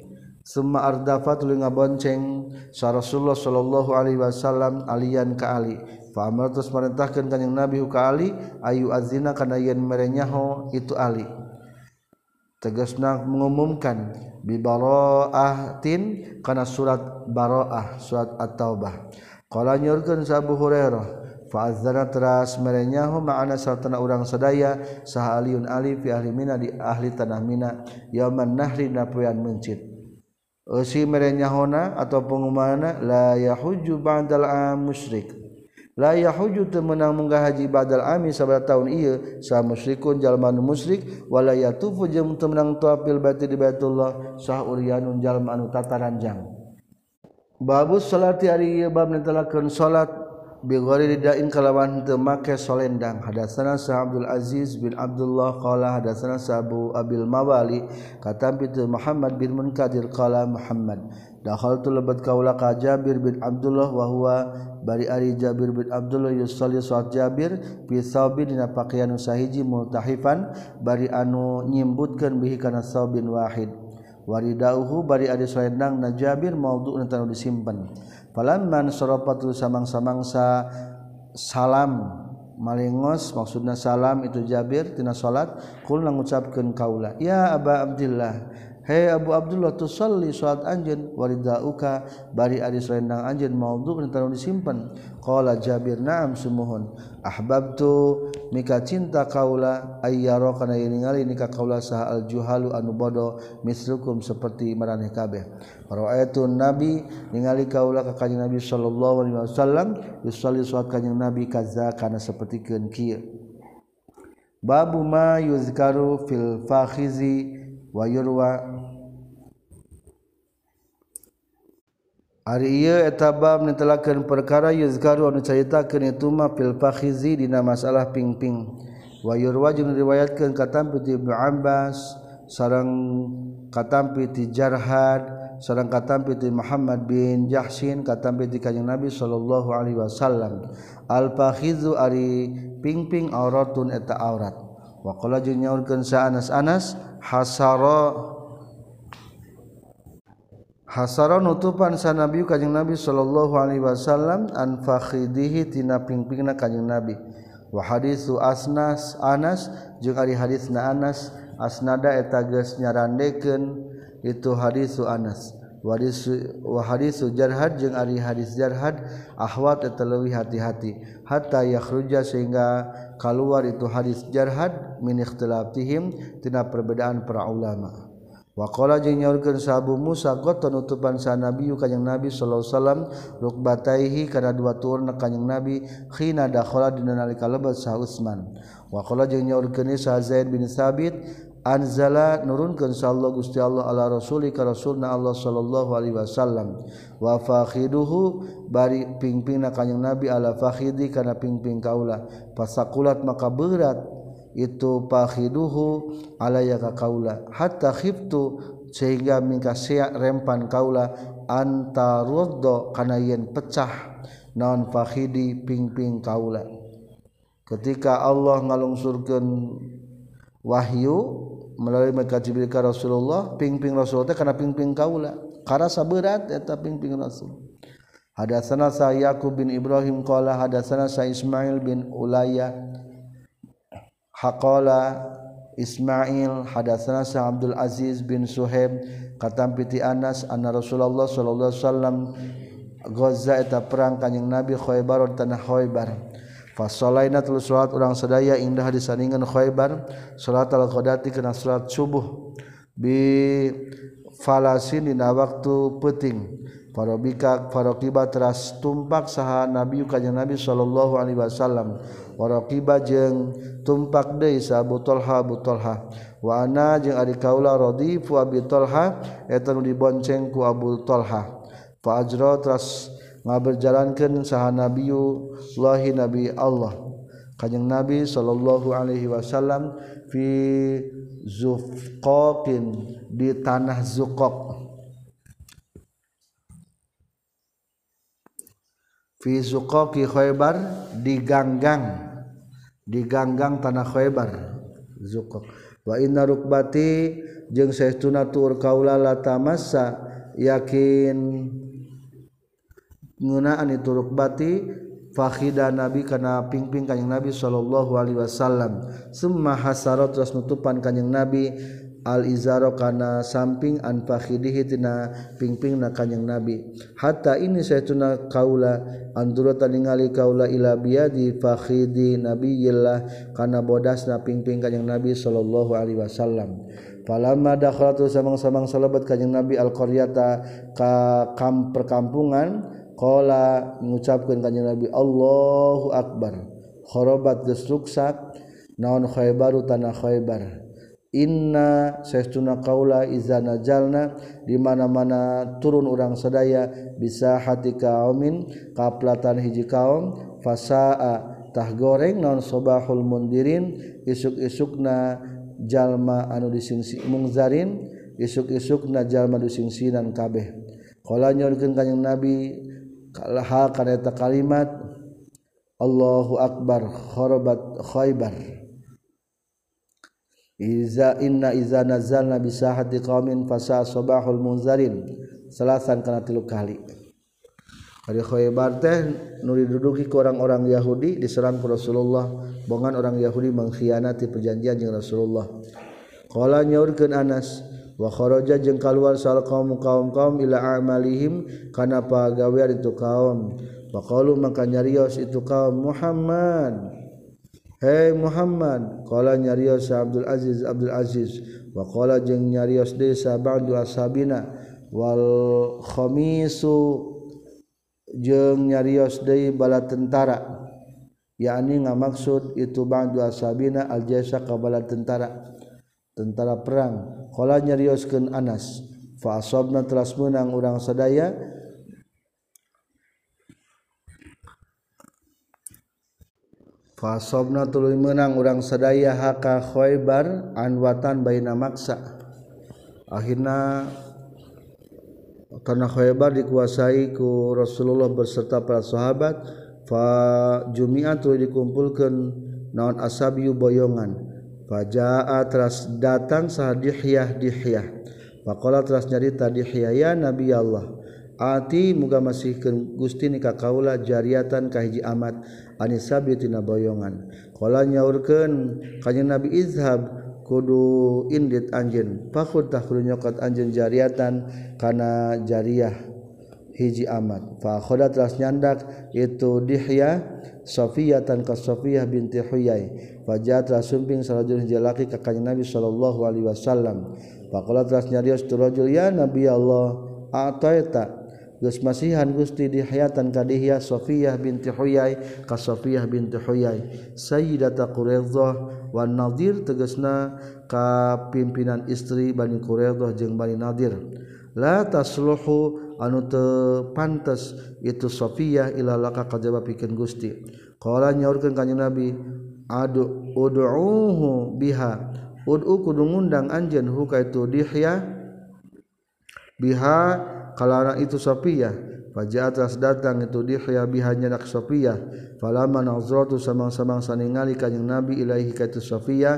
Suma ardafa tuluy ngabonceng sa Rasulullah sallallahu alaihi wasallam alian ka Ali. Fa amar terus marintahkeun kanjing Nabi ka Ali ayu azina kana yen merenyaho itu Ali. Tegasna mengumumkan bi bara'atin kana surat bara'ah surat at-taubah. Qala nyurkeun sa Abu Hurairah Fa'azzana teras merenyahu ma'ana sartana urang sadaya sahaliun ali fi ahli mina di ahli tanah mina yauman nahri napoyan mencit si merenyahona atau pengumana la yahuju ba'dal am musyrik. La yahuju temenang munggah haji ba'dal ami sabada tahun ieu sa musyrikun jalma nu musyrik wala yatufu jeung temenang tawaf bil baiti di Baitullah sah uryanun jalma anu tataranjang. Babus salati ari ieu bab netelakeun salat. Bigori ridain kalawan temake solendang. Hadatsana sa Abdul Aziz bin Abdullah Qala hadatsana sa Abu Abil Mawali Katam pitu Muhammad bin Munkadir Qala Muhammad Dakhaltu lebat kaula ka Jabir bin Abdullah Wa huwa bari ari Jabir bin Abdullah Yusalli suat Jabir Fi sawbi dina pakaian sahiji multahifan Bari anu nyimbutkan bihi kana sawbin wahid. Waridauhu bari ari solendang na Jabir Maudu'un tanu disimpan. palamman soropatu samang-samangsa salam malingos maksudna salam itu Jabir tina salat kul ngucapkeun kaula ya Aba Abdullah he Abu Abdullah tusalli salat anjeun waridauka bari ari rendang anjeun maudhu tanu disimpen qala Jabir na'am sumuhun. Ahbabtu mika cinta kaula ayyara kana ningali nikah kaula sah al juhalu anu bodoh mislukum seperti maraneh kabeh. Ra'aitu nabi ningali kaula ka kanjeng nabi sallallahu alaihi wasallam yusalli salat kanjeng nabi kaza kana sapertikeun kieu. Babu ma yuzkaru fil fakhizi wayurwa Ari ieu eta bab nitelakeun perkara yuzkaru anu caritakeun itu mah fil fakhizi dina masalah pingping. Wa yurwa jeung riwayatkeun katampi ti Ibnu Abbas sareng katampi ti Jarhad sareng katampi ti Muhammad bin Jahshin katampi ti Kanjeng Nabi sallallahu alaihi wasallam. Al fakhizu ari pingping auratun eta aurat. waqala jeung nyaurkeun sa Anas Anas hasara hasara nutupan sa Nabi kanjing Nabi sallallahu alaihi wasallam an fakhidihi tina pingpingna kanjing Nabi. Wa haditsu Asnas Anas jeung ari hadisna Anas asnada eta geus nyarandekeun. Itu haditsu Anas. warisjarhad jeung Ari hadis jarhad ahwat terlebih hati-hati hatta yakhruja sehingga keluar itu hadis jarhad min ikhtilafihim tina perbedaan para ulama Wakola jeung nyaurkeun sahabu Musa goton utupan sa Nabi kanjing Nabi sallallahu alaihi wasallam rukbataihi kana dua turna kanjing Nabi khina dakhala dina nalika lebat sa Utsman. Wakola jeung nyaurkeun sa Zaid bin Sabit anzala nurunkeun Allah Gusti Allah ala rasuli ka rasulna Allah sallallahu alaihi wasallam. Wa fakhiduhu bari pingpingna kanjing nabi ala fakhidi kana pingping kaula fasakulat maka berat itu fakhiduhu alaya ka kaula hatta khiftu sehingga mingka sia rempan kaula antaroddo kana yen pecah naon fakhidi pingping kaula ketika Allah ngalungsurkeun wahyu melalui malaikat Jibril ka Rasulullah pingping Rasul teh kana pingping kaula karasa berat eta pingping Rasul. Hadatsana sa Yaqub bin Ibrahim qala hadatsana sa Ismail bin Ulayya haqala Ismail hadatsana sa Abdul Aziz bin Suhaib katam piti Anas anna Rasulullah sallallahu alaihi wasallam Gaza eta perang kanjing Nabi Khaybar tanah Khaybar. Fasolaina telu salat urang sadaya indah disandingan Khaybar. Salat al-qadati kana salat subuh. Bi falasin dina waktu peting. Farobika farokiba teras tumpak saha nabi kanjeng nabi sallallahu alaihi wasallam. Warokiba jeung tumpak deui sa Abu Talha Abu Talha wa ana jeung ari kaula radifu Abi Talha eta nu dibonceng ku Abu Talha fa ajra teras ngaberjalankeun saha Nabiyu lahi Nabi Allah. Kanjing Nabi sallallahu alaihi wasallam fi zufqaqin di tanah Zuqaq Fizuqoki Khaybar diganggang diganggang tanah Khaybar Zuqoq wa inna rukbati jeung saestuna tur kaula la tamassa yakin ngeunaan itu rukbati fakhida nabi kana pingping kanjing nabi sallallahu alaihi wasallam. Summa hasarat terus nutupan kanjing nabi. Al-izaro kana samping an fakhidihi tina pingping na kanjing nabi. Hatta ini saya tuna kaula andura ningali kaula ila biadi fakhidi nabiyillah kana bodasna pingping kanjing nabi sallallahu alaihi wasallam. Falamma dakhalatu samang-samang salabat kanjing nabi al-qaryata ka kam perkampungan Qala mengucapkan kanjeng Nabi Allahu Akbar. Khorobat geus naon Khaybaru tanah Khaybar. Inna saestuna kaula izana jalna di mana-mana turun orang sedaya bisa hati kaumin kaplatan hiji kaum fasaa tah goreng non sobahul mundirin isuk-isukna jalma anu disingsi mungzarin isuk-isukna jalma disingsinan kabeh. Qala kanjeng Nabi hal kaneta kalimat Allahu akbar khorobat khaybar. Iza inna iza nazalna bisahati qaumin fasa sabahul munzarin. Selasan kana tilu kali. Hari Khaybar teh nuri duduki ke orang-orang Yahudi diserang ke Rasulullah. Bongan orang Yahudi mengkhianati perjanjian dengan Rasulullah. Qala nyaurkeun Anas wakhoroja jeung keluar sal kaum kaum kaum ila amalihim kana pagawean itu kaum. Waqalu maka nyarios itu kaum Muhammad Hei Muhammad qala nyarios Abdul Aziz Abdul Aziz. Waqala jeung nyarios desa bangdu asabina. wal khamisu jeung nyarios De bala tentara. Yakni ngamaksud itu ba'du asabina al jasa ka bala tentara. Tentara perang. Q nyariosken Anas fasobna teras menang urang seaya, fasobna tuluy menang urang sadaya haka Khaybar anwatan baina maksa. Akhirna tanah Khaybar dikuasai ku Rasulullah beserta para sahabat. Fa jumi'at tuluy dikumpulkeun naon asabiyu boyongan Fajaa teras datang sah Dihyah Dihyah. Pakola teras nyarita Dihyah ya Nabi Allah. Ati muga masihkeun Gusti ni ka kaula jariatan ka hiji amat anisabi tina boyongan. Kala nyaurkeun kanjing Nabi Izhab kudu indit anjeun. Fakut tahkulu nyokat anjeun jariatan kana jariah. hiji amat fa khoda telah nyandak itu dihya Safiyatan ka Safiyah binti Huyai. Fajah telah sumping sarajul hiji laki ka kanjeng Nabi sallallahu alaihi wasallam. Faqala telah nyarios tu rajul ya Nabi Allah ataita? Geus masihan Gusti dihayatan ka dihya Safiyah binti Huyai ka Safiyah binti Huyai. Sayyidata Quraidah wan Nadir tegasna ka pimpinan istri Bani Quraidah jeung Bani Nadir. La tasluhu anu te pantes itu Sofia ilalaka kajaba pikeun Gusti. Qala nyaurkeun ka Nabi adu ud'uhu biha. Ud'u kudu ngundang anjeun hu ka itu Dihya biha. Kalana itu Sofia Fajaat ras datang itu Dihya biha nyadak Sofia falama nazratu samang-samang saningali kanjing Nabi ilaahi ka itu Sofia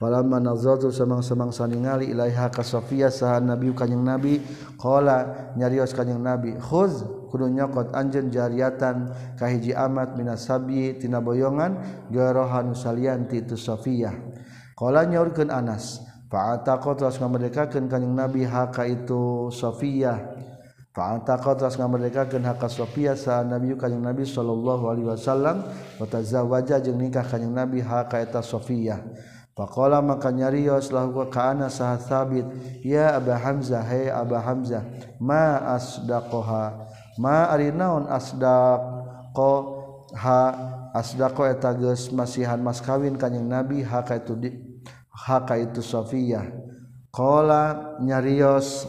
falaman nazratu samang-samang saningali ilaiha ka Sofiah saha Nabi kanjing Nabi qala nyarios kanjing Nabi khuz kudu nyokot anjeun jariatan kahiji amat minas sabi tina boyongan garohan salian ti itu Sofiah qala nyaurkeun Anas Fa'ataqa terus ngamerdekakeun kanjing Nabi haka itu Safiyah. Fa'ataqa terus ngamerdekakeun haka Safiyah sa Nabi kanjing Nabi sallallahu alaihi wasallam wa tazawwaja jeung nikah kanjing Nabi haka eta Safiyah. Faqala maka nyarios lahu gua kana sah sabit ya Aba Hamzah hey Aba Hamzah ma asdaqoha ma ari naon asdaqo ha asdaqo eta geus masihan mas kawin kanjing Nabi ha ka itu di ha ka itu Safiyah qala nyarios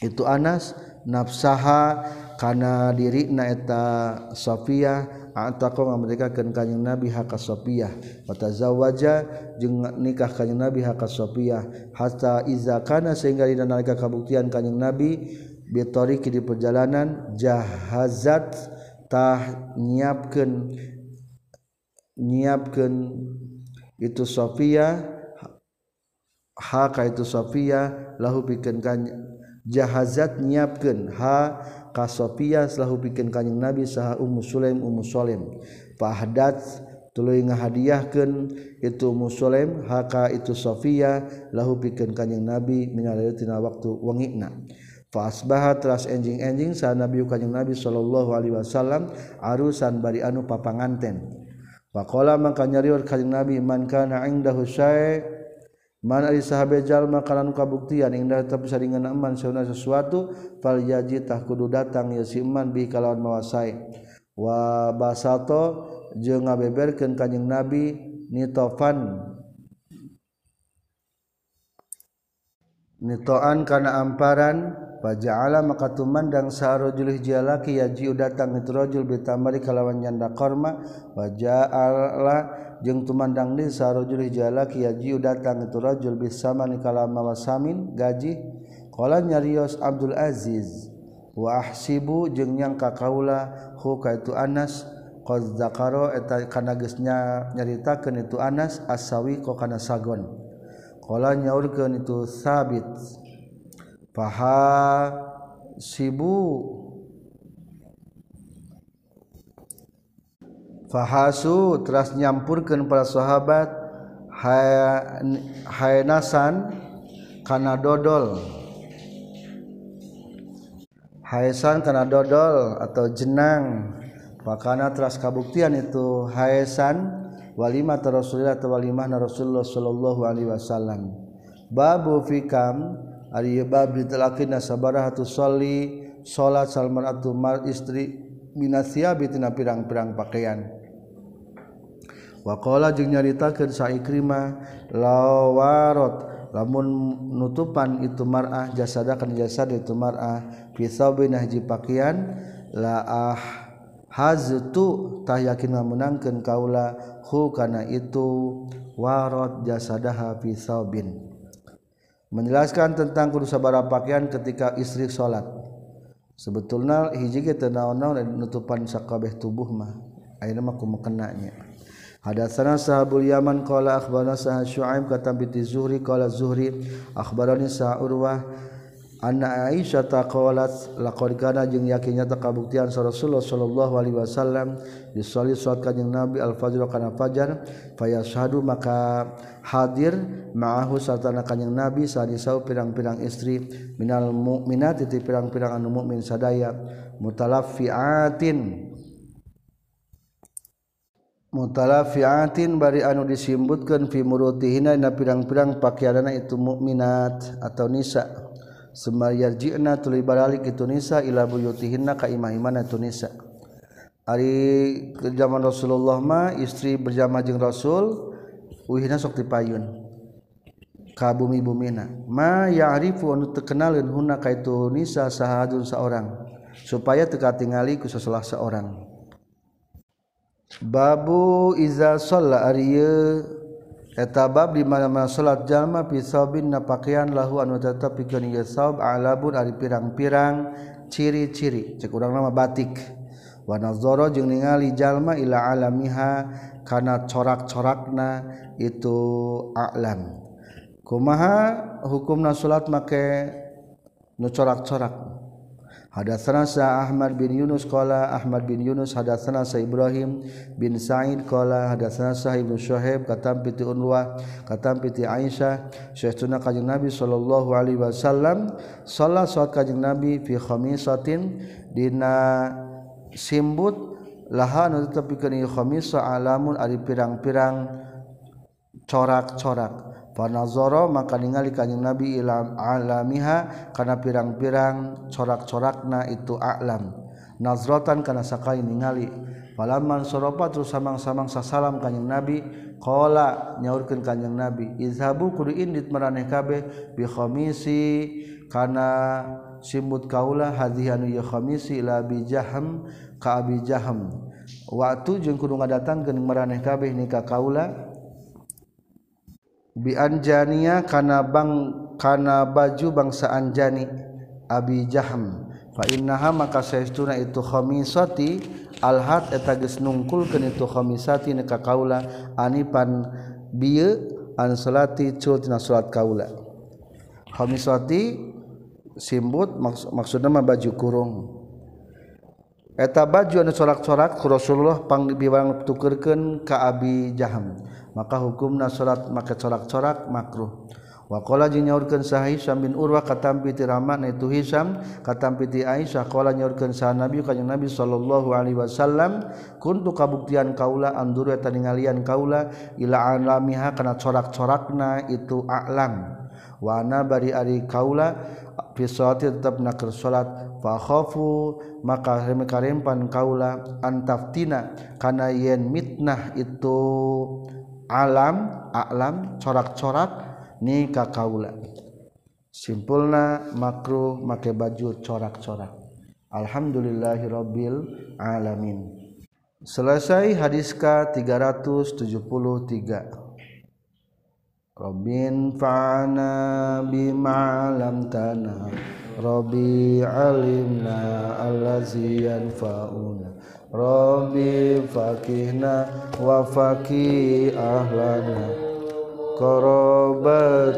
itu Anas nafsaha kana dirina eta Safiyah atau mereka kanyang nabi haka Sofia watazawaja jeung nikah kanyang nabi haka Sofia hatta iza kana sehingga dina nalika kabuktian kanyang nabi bitoriki di perjalanan jahazat tah nyiapkeun nyiapkeun itu Sofia haka itu Sofia lahu bikin kanya jahazat nyiapkan ha ka Sofia lahu bikin kanyeng nabi saha Ummu Sulaim Ummu Sulaim fahdat tuluy ngahadiahkeun itu Ummu Sulaim haka itu Sofia lahu bikin kanjing Nabi minal tina waktu wengina fa asbaha teras enjing-enjing saha Nabi kanjing Nabi sallallahu alaihi wasallam arusan bari anu papanganten. Faqala maka nyariur kanjing Nabi man kana indahu syai' mana disahjal makanan kabuktian indah tapi saringan aman sesuatu fal yajitah kudu datang ya si bi kalawan mawasai. Wa basato jeung ngabeberkeun kanjing nabi nitofan. Nitoan kana amparan faja'ala maka tumandang sarojul hijalaki yajiu datang itu rajul bitamari kalawan nyanda korma faja'ala jeung tumandang desa rajul jalaki yajiu datang itu rajul bisama nikalama wasamin gaji. Qala nyarios Abdul Aziz wa ahsibu jeung nyangka kaula hu ka itu Anas. Qad zakaro eta kana geus nyaritakeun itu Anas asawi ko kana sagon. Qala nyaurkeun itu sabit faha sibu fahasu teras nyampurkan para sahabat hayasan karena dodol. Hayasan karena dodol atau jenang. Makana teras kabuktian itu hayasan walimah Rasulullah atau walimah Rasulullah sallallahu alaihi wasallam. Babu fikam ari bab ditelakeun sabarahatu sholli salat salman atu mar istri minasiabi tina pirang-pirang pakaian wakola jeung nyaritakan saikrimah lawarot lamun nutupan itu marah jasada kan jasad itu marah pisau bin haji pakaian la ah haztu tah yakin menangkeun kaula hu kana itu warot jasadaha fisabin menjelaskan tentang kudu sabara pakaian ketika istri salat sebetulnya hiji ge teu naon-naon nutupan sakabeh tubuh mah ayeuna mah kumakenanya Hadatsana sahabul Yaman qala akhbarana sah Syuaib kata bi Zuhri qala Zuhri akhbarani sa Urwah anna Aisyah taqalat laqad kana jeung yakinnya tak kabuktian Rasulullah sallallahu alaihi wasallam di shalat salat kanjeng Nabi al fajr kana fajar fayashhadu maka hadir ma'ahu sartana kanjeng Nabi sadisau pirang-pirang istri minal mukminati pirang-pirang anu mukmin sadaya mutalaffiatin mutalafiatin bari anu disimbutkan fi murutihina na pirang-pirang pakaianana itu mukminat atau nisa. Semar yarji'na tuluy baralik itu nisa ila buyutihinna ka imah-imahna itu nisa. Ari ke zaman Rasulullah mah istri berjamaah jeung Rasul uhina sok dipayun ka bumi-bumina. Ma ya'rifu anu terkenalin hunna ka itu nisa sahadun seorang supaya teka tingali ku seselah seorang. Babu iza sholat Arye eta bab di mana-mana salat jalma fi sabin na pakaian lahu anu tetep pikeun ieu saub alabun ari pirang-pirang ciri-ciri. Cek urang nama batik. Wa nazara jeung ningali jalma ila alamiha kana corak-corakna itu a'lam. Kumaha hukumna salat make nu corak-corak? Hadatsana Sa Ahmad bin Yunus qala Ahmad bin Yunus hadatsana Sa Ibrahim bin Sa'id qala hadatsana Sa Ibnu Syuhaib katam piti Urwah katam piti Aisyah syaituna kanjeng Nabi sallallahu alaihi wasallam salat salat kanjeng Nabi fi khamisatin dina simbut laha nu tepikeun khamisah alamun ari pirang-pirang corak-corak. panazoro maka ningali kanjing nabi ilam alamiha kana pirang-pirang corak-corakna itu a'lam. Nazrotan karena sakai ningali. Palaman soropa terus samang-samang sasalam kanjing nabi qala nyaurkeun kanjing nabi izhabu kudu indit maraneh kabeh bi khamisi kana simbut kaula hadhihi anu ya khamisi la bi jaham ka abi jaham waktu jeung kudu ngadatangkeun maraneh kabeh nikah kaula bianjania kana bang kana baju bangsa anjani Abi Jaham. Fa innaha maka saestuna itu khamisati alhat eta geus nungkulkeun itu khamisati neka kaula anipan bieu an salati cul salat kaula. Khamisati simbut maks maksudna mah baju kurung. Eta baju anu corak-corak Rasulullah pang dibiwang tukerkeun ka Abi Jaham. maka hukumna salat make corak-corak makruh. Wakola jin nyaurkeun sa Hisam bin Urwah katampi ti Ramah na itu Hisam katampi ti Aisyah qala nyaurkeun sa Nabi kanjing Nabi sallallahu alaihi wasallam kuntu kabuktian kaula anduru eta ningalian kaula ila alamiha kana corak-corakna itu a'lam. Wa ana bari ari kaula fi sholati tetap nakir salat fa khafu maka karempan kaula antaftina kana yen mitnah itu alam alam corak-corak nikah kaula. Simpulna makruh make baju corak-corak. Alhamdulillahirabbil alamin. Selesai hadis ka 373 Robin fa'ana bima lam tanah Rabbi alimna allazi yanfa'una Robbi fakihna wa faqih ahlana. Qarabat